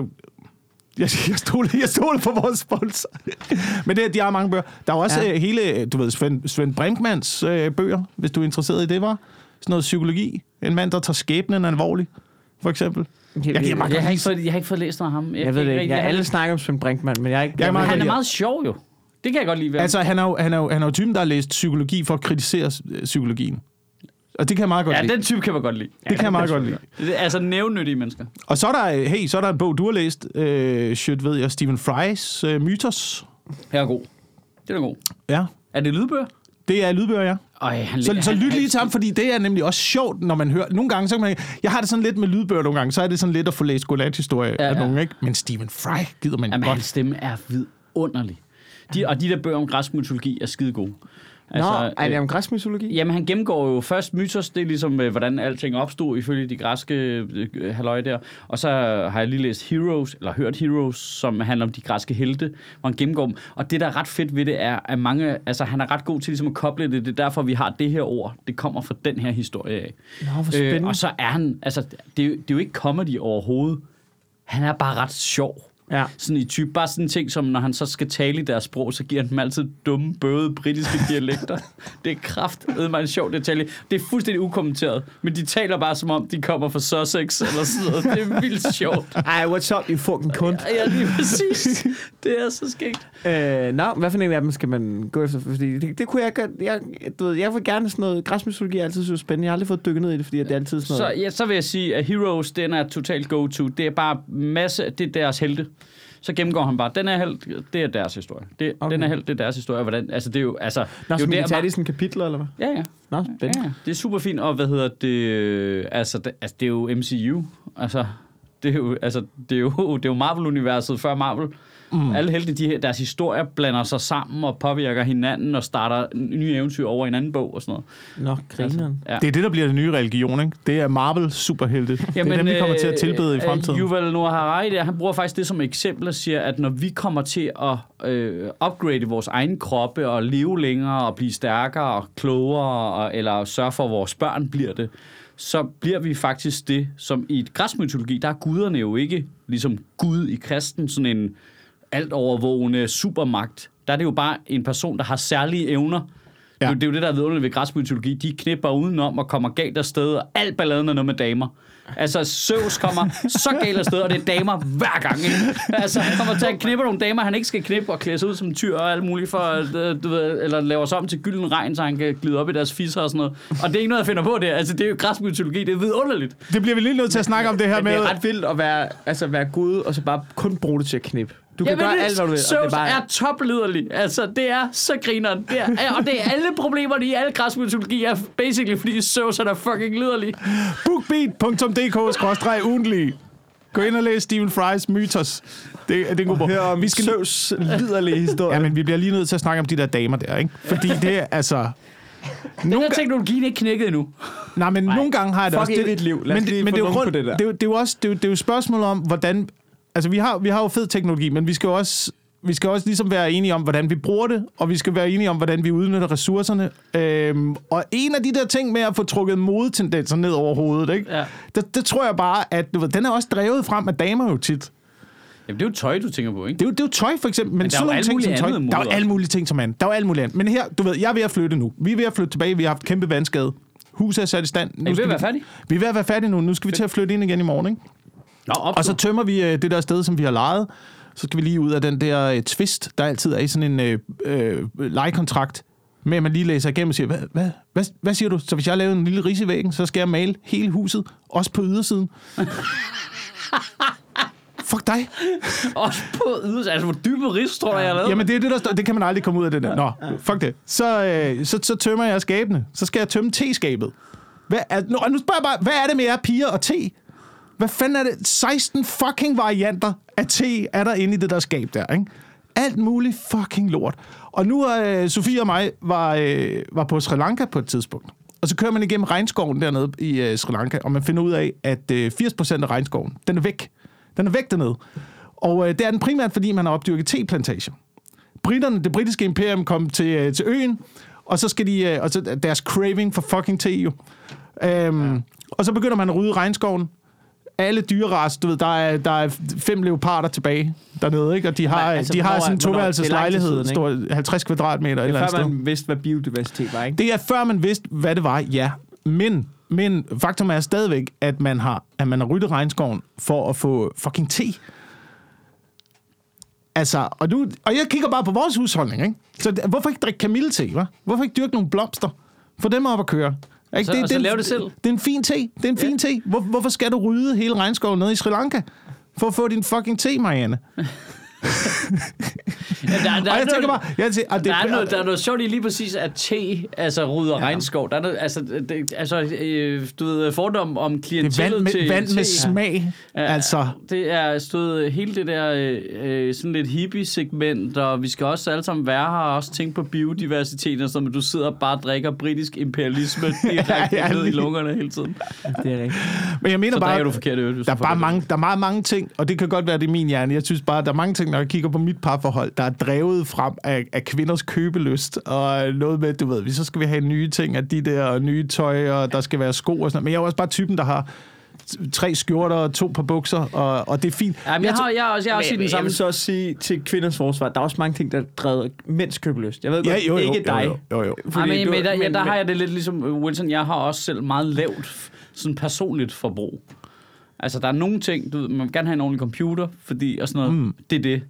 [SPEAKER 3] jeg, jeg, stoler, jeg stoler på vores sponsor. Men det, de har mange bøger. Der er også
[SPEAKER 2] Ja.
[SPEAKER 3] ja. hele, du ved, Svend, Svend Brinkmans øh, bøger, hvis du er interesseret i det, var. Sådan noget psykologi. En mand, der tager skæbnen alvorligt, for eksempel.
[SPEAKER 2] Jeg, jeg,
[SPEAKER 3] mig-
[SPEAKER 1] Jeg har ikke fået, jeg har ikke fået læst noget af ham.
[SPEAKER 2] jeg ved
[SPEAKER 1] kan
[SPEAKER 2] det ikke.
[SPEAKER 1] rigtig-
[SPEAKER 2] Jeg, alle snakker om Svend Brinkmann, men jeg er ikke...
[SPEAKER 3] Jeg er
[SPEAKER 2] jeg,
[SPEAKER 3] meget
[SPEAKER 1] Han er meget sjov jo. Det kan jeg godt lide ved.
[SPEAKER 3] Altså, han er, jo, han, er jo, han er jo typen, der har læst psykologi for at kritisere øh, psykologien. Og det kan jeg meget godt
[SPEAKER 1] Ja,
[SPEAKER 3] lide.
[SPEAKER 1] den type kan man godt lide.
[SPEAKER 3] det kan jeg meget godt lide.
[SPEAKER 1] Det er altså nævnyttige mennesker.
[SPEAKER 3] Og så er der, øh, hey, så er der en bog, du har læst, øh, shit, ved jeg, Stephen Fry's øh, Mythos.
[SPEAKER 1] Her er god. Det er god.
[SPEAKER 3] Ja,
[SPEAKER 1] Er det lydbøger?
[SPEAKER 3] Det er lydbøger, ja.
[SPEAKER 1] Øj, han,
[SPEAKER 3] Så, så
[SPEAKER 1] han-
[SPEAKER 3] lyt
[SPEAKER 1] han-
[SPEAKER 3] lige til ham, fordi det er nemlig også sjovt, når man hører... Nogle gange, så kan man... Jeg har det sådan lidt med lydbøger nogle gange, så er det sådan lidt at få læst godnat-historie
[SPEAKER 1] Ja,
[SPEAKER 3] ja, af
[SPEAKER 1] ja.
[SPEAKER 3] nogen, ikke? Men Stephen Fry gider man
[SPEAKER 1] Jamen,
[SPEAKER 3] godt.
[SPEAKER 1] hans stemme er vidunderlig. De, og de der bøger om græsk mytologi er skide gode. Altså,
[SPEAKER 2] Nå, er det om græsk mytologi?
[SPEAKER 1] Jamen, han gennemgår jo først mytos, det er ligesom, øh, hvordan alting opstod ifølge de græske øh, halløj der. Og så har jeg lige læst Heroes, eller hørt Heroes, som handler om de græske helte, hvor han gennemgår dem. Og det, der er ret fedt ved det, er, at mange, altså, han er ret god til ligesom at koble det. Det er derfor, vi har det her ord. Det kommer fra den her historie af.
[SPEAKER 2] Nå, hvor spændende.
[SPEAKER 1] Øh, og så er han, altså, det er, jo, det er jo ikke comedy overhovedet. Han er bare ret sjov.
[SPEAKER 2] Ja.
[SPEAKER 1] Sådan i type, bare sådan en ting som, når han så skal tale i deres sprog, så giver han dem altid dumme, bøde britiske dialekter. det er kraft, mig en sjov detalje. Det er fuldstændig ukommenteret, men de taler bare som om, de kommer fra Sussex eller sådan noget. Det er vildt sjovt.
[SPEAKER 2] Ej, what's up, you fucking kunt.
[SPEAKER 1] Ja, lige præcis. Det er så skægt.
[SPEAKER 2] Øh, nå, hvad for en af dem skal man gå efter? Fordi det, det kunne jeg godt... Jeg, du ved, jeg vil gerne sådan noget... Græsmytologi er altid så spændende. Jeg har aldrig fået dykket ned i det, fordi det er altid sådan
[SPEAKER 1] Så,
[SPEAKER 2] noget...
[SPEAKER 1] ja, så vil jeg sige, at Heroes, den er totalt go-to. Det er bare masse, det er deres helte. Så gennemgår han bare, den er helt, det er deres historie. Det,
[SPEAKER 2] Okay.
[SPEAKER 1] Den er helt, det er deres historie. Hvordan, altså, det er jo, altså,
[SPEAKER 2] Nå,
[SPEAKER 1] det er jo der,
[SPEAKER 2] tage det i sådan kapitler, eller hvad?
[SPEAKER 1] Ja, ja.
[SPEAKER 2] Nå,
[SPEAKER 1] Ja, ja. det er super fint, og hvad hedder det, øh, altså det, altså det er jo MCU, altså det er jo, altså, det er jo, det er jo Marvel-universet før Marvel. Mm. Alle helte, de, deres historier blander sig sammen og påvirker hinanden og starter nye eventyr over i en anden bog og sådan noget.
[SPEAKER 2] Nå, grineren.
[SPEAKER 1] Ja.
[SPEAKER 3] Det er det, der bliver den nye religion, ikke? Det er Marvel superhelte. det er dem, vi kommer til at tilbede i
[SPEAKER 1] øh,
[SPEAKER 3] fremtiden.
[SPEAKER 1] Yuval Noah Harari, der, han bruger faktisk det som eksempel og siger, at når vi kommer til at øh, upgrade vores egen kroppe og leve længere og blive stærkere og klogere, og, eller sørge for, at vores børn bliver det, så bliver vi faktisk det, som i et græsk mytologi, der er guderne jo ikke ligesom Gud i kristen, sådan en alt overvågende supermagt. Der er det jo bare en person, der har særlige evner. Ja. Det, er jo- det er jo det, der er vidunderligt ved græsk mytologi. De knipper udenom og kommer galt afsted, og alt balladen er noget med damer. Altså, Zeus kommer så galt afsted, og det er damer hver gang. Ikke? Altså, han kommer til at knippe nogle damer, han ikke skal knippe og klæde sig ud som tyr og alt muligt, for, øh, du ved, eller laver sig om til gylden regn, så han kan glide op i deres fisser og sådan noget. Og det er ikke noget, jeg finder på det. Altså, det er jo græsk mytologi, det er vidunderligt.
[SPEAKER 3] Det bliver vi lige nødt til at snakke om det her
[SPEAKER 2] Men
[SPEAKER 3] med...
[SPEAKER 2] det er ret vildt at være, altså være gud, og så bare kun bruge det til at knippe. Du kan
[SPEAKER 1] Jamen,
[SPEAKER 2] gøre
[SPEAKER 1] det-
[SPEAKER 2] alt, hvad du vil.
[SPEAKER 1] Zeus
[SPEAKER 2] det er bare,
[SPEAKER 1] er topliderlig. Altså, det er så grineren. Det er, og det er alle problemerne i alle græsk mytologi er basically, fordi Zeus er fucking liderlig.
[SPEAKER 3] bookbeat.dk-ugentlig. Gå ind og læs Stephen Fry's Mythos. Det, det er en god bog.
[SPEAKER 2] om
[SPEAKER 3] Vi skal,
[SPEAKER 2] Zeus liderlige historie.
[SPEAKER 3] ja, men vi bliver lige nødt til at snakke om de der damer der, ikke? Fordi det er altså...
[SPEAKER 1] Den
[SPEAKER 3] Nogle,
[SPEAKER 1] der teknologien er ikke knækket endnu.
[SPEAKER 3] nej, men nogle gange har jeg det
[SPEAKER 2] Fuck
[SPEAKER 3] også...
[SPEAKER 2] evigt liv. Lad
[SPEAKER 3] men,
[SPEAKER 2] lige
[SPEAKER 3] men det er jo grund,
[SPEAKER 2] det der.
[SPEAKER 3] Det er, jo- det er jo også det er, det er jo et spørgsmål om, hvordan... Altså, vi har, vi har jo fed teknologi, men vi skal jo også... Vi skal også ligesom være enige om, hvordan vi bruger det, og vi skal være enige om, hvordan vi udnytter ressourcerne. Øhm, og en af de der ting med at få trukket modetendenser ned over hovedet, ikke?
[SPEAKER 1] Ja.
[SPEAKER 3] Det, det tror jeg bare, at du ved, den er også drevet frem af damer jo tit.
[SPEAKER 1] Jamen, det er jo tøj, du tænker på, ikke?
[SPEAKER 3] Det er, jo, det er jo tøj, for eksempel. Men,
[SPEAKER 1] Men der er jo
[SPEAKER 3] ting som tøj. Der er jo alle mulige ting som andet. Der er jo alt muligt andet. Men her, du ved, jeg er ved at flytte nu. Vi er ved at flytte tilbage. Vi har haft kæmpe vandskade. Huset er sat i stand. Nu
[SPEAKER 1] ved
[SPEAKER 3] skal
[SPEAKER 1] at være
[SPEAKER 3] vi,
[SPEAKER 1] færdige?
[SPEAKER 3] Vi er ved at være færdige nu. Nu skal vi til at flytte ind igen i morgen, ikke?
[SPEAKER 1] Nå, op
[SPEAKER 3] Og så tømmer vi øh, det der sted, som vi har lejet. Så skal vi lige ud af den der øh, twist, der altid er i sådan en øh, øh, lejekontrakt, med at man lige læser igennem og siger, hvad, hvad, hvad, hvad siger du? Så hvis jeg laver en lille ris i væggen, så skal jeg male hele huset, også på ydersiden. Fuck dig.
[SPEAKER 1] Også på yderst. Altså, hvor dybe ris, tror jeg, jeg lavet.
[SPEAKER 3] Jamen, det er det, der står. Det kan man aldrig komme ud af det der. Nå, fuck det. Så, øh, så, så tømmer jeg skabene. Så skal jeg tømme te-skabet. Hvad er, nu, nu spørger jeg bare, hvad er det med jer piger og te? Hvad fanden er det? 16 fucking varianter af te er der inde i det der skab der, ikke? Alt muligt fucking lort. Og nu er øh, Sofie og mig var, øh, var på Sri Lanka på et tidspunkt. Og så kører man igennem regnskoven dernede i øh, Sri Lanka, og man finder ud af, at øh, 80% af regnskoven, den er væk. Den er væk dernede. Og øh, det er den primært, fordi man har opdyrket teplantager. Britterne, det britiske imperium kom til, øh, til øen, og så skal de, øh, og så deres craving for fucking te jo. Øhm, ja. Og så begynder man at rydde regnskoven. Alle dyreras, du ved, der er, der er fem leoparder tilbage dernede, ikke? Og de har,
[SPEAKER 2] Men,
[SPEAKER 3] altså, de har
[SPEAKER 2] hvornår-
[SPEAKER 3] sådan en
[SPEAKER 2] hvornår-
[SPEAKER 3] toværelses
[SPEAKER 2] det lang tid
[SPEAKER 3] lejlighed,
[SPEAKER 2] siden,
[SPEAKER 3] stor, 50 kvadratmeter et eller andet
[SPEAKER 2] Før
[SPEAKER 3] sted.
[SPEAKER 2] man vidste, hvad biodiversitet var, ikke?
[SPEAKER 3] Det er før man vidste, hvad det var, ja. Men, men faktum er stadigvæk, at man har, at man har ryddet regnskoven for at få fucking te. Altså, og, du, og jeg kigger bare på vores husholdning, ikke? Så hvorfor ikke drikke kamillete, hva? Hvorfor ikke dyrke nogle blomster? Få dem op at køre. Ikke?
[SPEAKER 1] Så- og så
[SPEAKER 3] en-
[SPEAKER 1] lave det selv.
[SPEAKER 3] Det er en fin te. Det er en fin te. Hvor, hvorfor skal du rydde hele regnskoven nede i Sri Lanka? For at få din fucking te, Marianne.
[SPEAKER 1] Der, der,
[SPEAKER 3] Og
[SPEAKER 1] er
[SPEAKER 3] jeg
[SPEAKER 1] noget-
[SPEAKER 3] tænker bare... Jeg tænker, og det,
[SPEAKER 1] Der er, noget, der er noget sjovt i lige præcis, at te altså, rydder ja. regnskov. Der er noget, altså, det, altså øh, du ved, fordom om
[SPEAKER 3] er
[SPEAKER 1] klientellet
[SPEAKER 3] vand med,
[SPEAKER 1] til
[SPEAKER 3] vand med
[SPEAKER 1] te.
[SPEAKER 3] smag.
[SPEAKER 1] Ja,
[SPEAKER 3] Altså,
[SPEAKER 1] Det er stået hele det der øh, øh, sådan lidt hippie-segment, og vi skal også alle sammen være her og også tænke på biodiversitet og sådan, men du sidder og bare drikker britisk imperialisme direkte
[SPEAKER 3] Ja, ja,
[SPEAKER 1] ned i lungerne hele tiden.
[SPEAKER 2] Det er rigtigt.
[SPEAKER 3] men jeg mener
[SPEAKER 1] Så
[SPEAKER 3] bare...
[SPEAKER 1] du forkert øl.
[SPEAKER 3] Der er, bare mange, der er meget mange ting, og det kan godt være, det er min hjerne. Jeg synes bare, der er mange ting, når jeg kigger på mit parforhold, der er drevet frem af, af kvinders købelyst, og noget med, du ved, vi så skal vi have nye ting af de der, og nye tøj, og der skal være sko og sådan noget. Men jeg er også bare typen, der har tre skjorter og to par bukser, og, og det er fint.
[SPEAKER 1] Ja, men jeg, har, jeg, er også, jeg er også i
[SPEAKER 2] Men
[SPEAKER 1] den
[SPEAKER 2] jeg
[SPEAKER 1] samme...
[SPEAKER 2] vil så også sige til kvinders forsvar, der er også mange ting, der drevet mænds købelyst. Jeg ved
[SPEAKER 3] Ja,
[SPEAKER 2] godt,
[SPEAKER 3] jo, jo,
[SPEAKER 2] ikke
[SPEAKER 3] jo,
[SPEAKER 2] dig.
[SPEAKER 3] jo, jo, jo.
[SPEAKER 1] Ej, men,
[SPEAKER 2] du-
[SPEAKER 1] men, der, ja, der har jeg det lidt ligesom Wilson. Jeg har også selv meget lavt sådan personligt forbrug. Altså, der er nogle ting, du ved, man vil gerne have en ordentlig computer, fordi, og sådan noget, mm. det er det.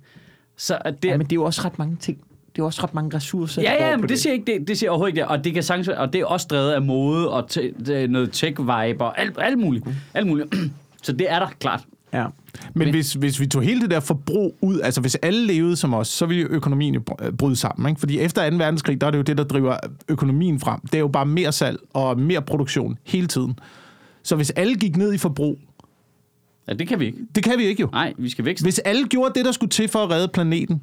[SPEAKER 1] Så at det,
[SPEAKER 2] Ja, men det er jo også ret mange ting. Det er jo også ret mange ressourcer,
[SPEAKER 1] Ja, ja, men det siger jeg ikke, det, det siger overhovedet ikke det. Og det kan sagtens, og det er også drevet af mode og te, det, noget tech-vibe og alt, alt muligt. Alt muligt. Så det er der klart.
[SPEAKER 2] Ja.
[SPEAKER 3] Men hvis, hvis vi tog hele det der forbrug ud, altså hvis alle levede som os, så ville økonomien jo br- bryde sammen. Ikke? Fordi efter 2. verdenskrig, der er det jo det, der driver økonomien frem. Det er jo bare mere salg og mere produktion hele tiden. Så hvis alle gik ned i forbrug,
[SPEAKER 1] Ja, det kan vi ikke.
[SPEAKER 3] Det kan vi ikke jo.
[SPEAKER 1] Nej, vi skal vækste.
[SPEAKER 3] Hvis alle gjorde det, der skulle til for at redde planeten,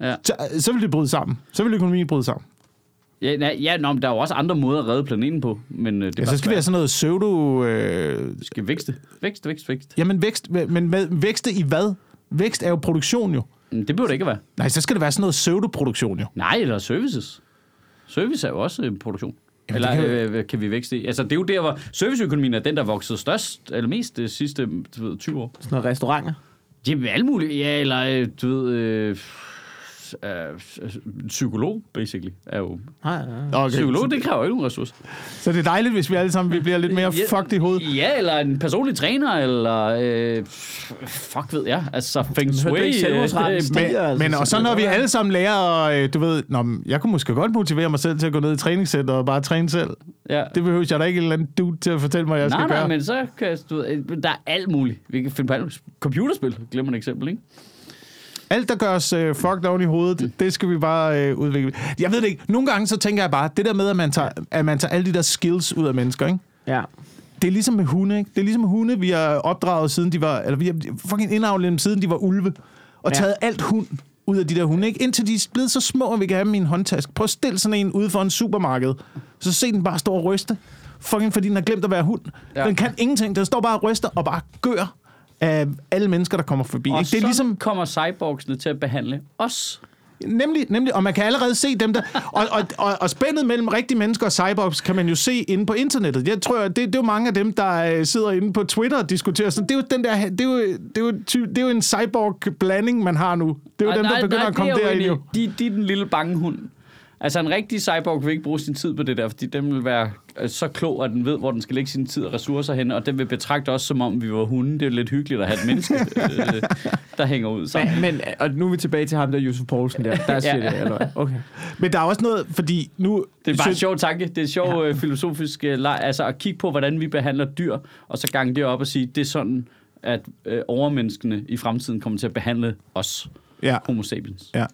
[SPEAKER 1] Ja.
[SPEAKER 3] så, så ville det bryde sammen. Så ville økonomien bryde sammen.
[SPEAKER 1] Ja, nej, ja nå, men der er jo også andre måder at redde planeten på, men øh, det
[SPEAKER 3] Ja,
[SPEAKER 1] bare
[SPEAKER 3] så skal vi have
[SPEAKER 1] svært.
[SPEAKER 3] sådan noget pseudo... Øh,
[SPEAKER 1] Vi skal vækste. Vækst, vækst, vækst.
[SPEAKER 3] jamen vækst, men med, vækste i hvad? Vækst er jo produktion jo.
[SPEAKER 1] Men Det behøver det ikke at være.
[SPEAKER 3] Nej, så skal det være sådan noget pseudoproduktion jo.
[SPEAKER 1] Nej, eller services. Service er jo også en produktion.
[SPEAKER 3] Jamen,
[SPEAKER 1] Eller kan, øh, kan vi vækste i? Altså, det er jo der, hvor serviceøkonomien er den, der er vokset størst, eller mest de sidste du ved, 20 år.
[SPEAKER 2] Sådan noget restauranter.
[SPEAKER 1] Jamen, alle mulige. Ja, eller øh, du ved... Øh, øh, psykolog, basically, er jo...
[SPEAKER 2] Nej, nej, nej.
[SPEAKER 3] Okay.
[SPEAKER 1] Psykolog, det kræver jo ikke nogen ressourcer.
[SPEAKER 3] Så det er dejligt, hvis vi alle sammen vi bliver lidt mere fucked i hovedet.
[SPEAKER 1] Ja, eller en personlig træner, eller... Øh, fuck ved jeg. Altså, feng shui...
[SPEAKER 2] selvmordsraten
[SPEAKER 1] øh,
[SPEAKER 2] stiger?
[SPEAKER 3] Men,
[SPEAKER 2] altså,
[SPEAKER 3] men og så når vi alle sammen lærer, og øh, du ved, Nå, men jeg kunne måske godt motivere mig selv til at gå ned i træningscenter og bare træne selv.
[SPEAKER 1] ja.
[SPEAKER 3] Det behøver jeg da ikke en eller anden dude til at fortælle mig, jeg skal
[SPEAKER 1] Nej, nej,
[SPEAKER 3] gøre.
[SPEAKER 1] men så kan du, ved, der er alt muligt. Vi kan finde på alt. Computerspil, glemmer et eksempel, ikke?
[SPEAKER 3] Alt, der gør os øh, fucked oven i hovedet, mm. det skal vi bare øh, udvikle. Jeg ved det ikke. Nogle gange så tænker jeg bare, det der med, at man tager, at man tager alle de der skills ud af mennesker, ikke?
[SPEAKER 2] Ja.
[SPEAKER 3] Det er ligesom med hunde, ikke? Det er ligesom med hunde, vi har opdraget siden de var... Eller vi har fucking indavlet dem siden de var ulve. Og
[SPEAKER 2] Ja.
[SPEAKER 3] taget alt hund ud af de der hunde, ikke? Indtil de er blevet så små, at vi kan have dem i en håndtaske. Prøv at stille sådan en ude for en supermarked. Så se den bare stå og ryste. Fucking fordi den har glemt at være hund.
[SPEAKER 1] Ja.
[SPEAKER 3] Den kan ingenting. Den står bare og ryster og bare gør af alle mennesker, der kommer forbi.
[SPEAKER 1] Og
[SPEAKER 3] Ikke? Det er ligesom...
[SPEAKER 1] kommer cyborgsene til at behandle os.
[SPEAKER 3] Nemlig, nemlig, og man kan allerede se dem der, og, og, og, og spændet mellem rigtige mennesker og cyborgs kan man jo se inde på internettet. Jeg tror, det, det er jo mange af dem, der øh, sidder inde på Twitter og diskuterer sådan. Det er jo, den der, det er jo, det er jo, ty, det er jo en cyborg-blanding, man har nu. Det er jo
[SPEAKER 1] Ej,
[SPEAKER 3] dem, der
[SPEAKER 1] nej,
[SPEAKER 3] begynder
[SPEAKER 1] nej,
[SPEAKER 3] at komme
[SPEAKER 1] er
[SPEAKER 3] derind jo.
[SPEAKER 1] i. De, de er den lille bange hund. Altså en rigtig cyborg vil ikke bruge sin tid på det der, fordi den vil være øh, så klog, at den ved, hvor den skal lægge sin tid og ressourcer hen, og den vil betragte os, som om vi var hunde. Det er jo lidt hyggeligt at have et menneske, øh, der hænger ud sammen.
[SPEAKER 2] Men, men, og nu er vi tilbage til ham der, Josef Poulsen der. Der siger
[SPEAKER 1] Ja.
[SPEAKER 2] det, eller? Okay.
[SPEAKER 3] Men der er også noget, fordi nu...
[SPEAKER 1] Det er bare en sjov tanke. Det er en sjov ja. filosofisk øh, leg. Altså at kigge på, hvordan vi behandler dyr, og så gange det op og sige, det er sådan, at øh, overmenneskene i fremtiden kommer til at behandle os,
[SPEAKER 3] Ja,
[SPEAKER 1] homo sapiens.
[SPEAKER 3] ja.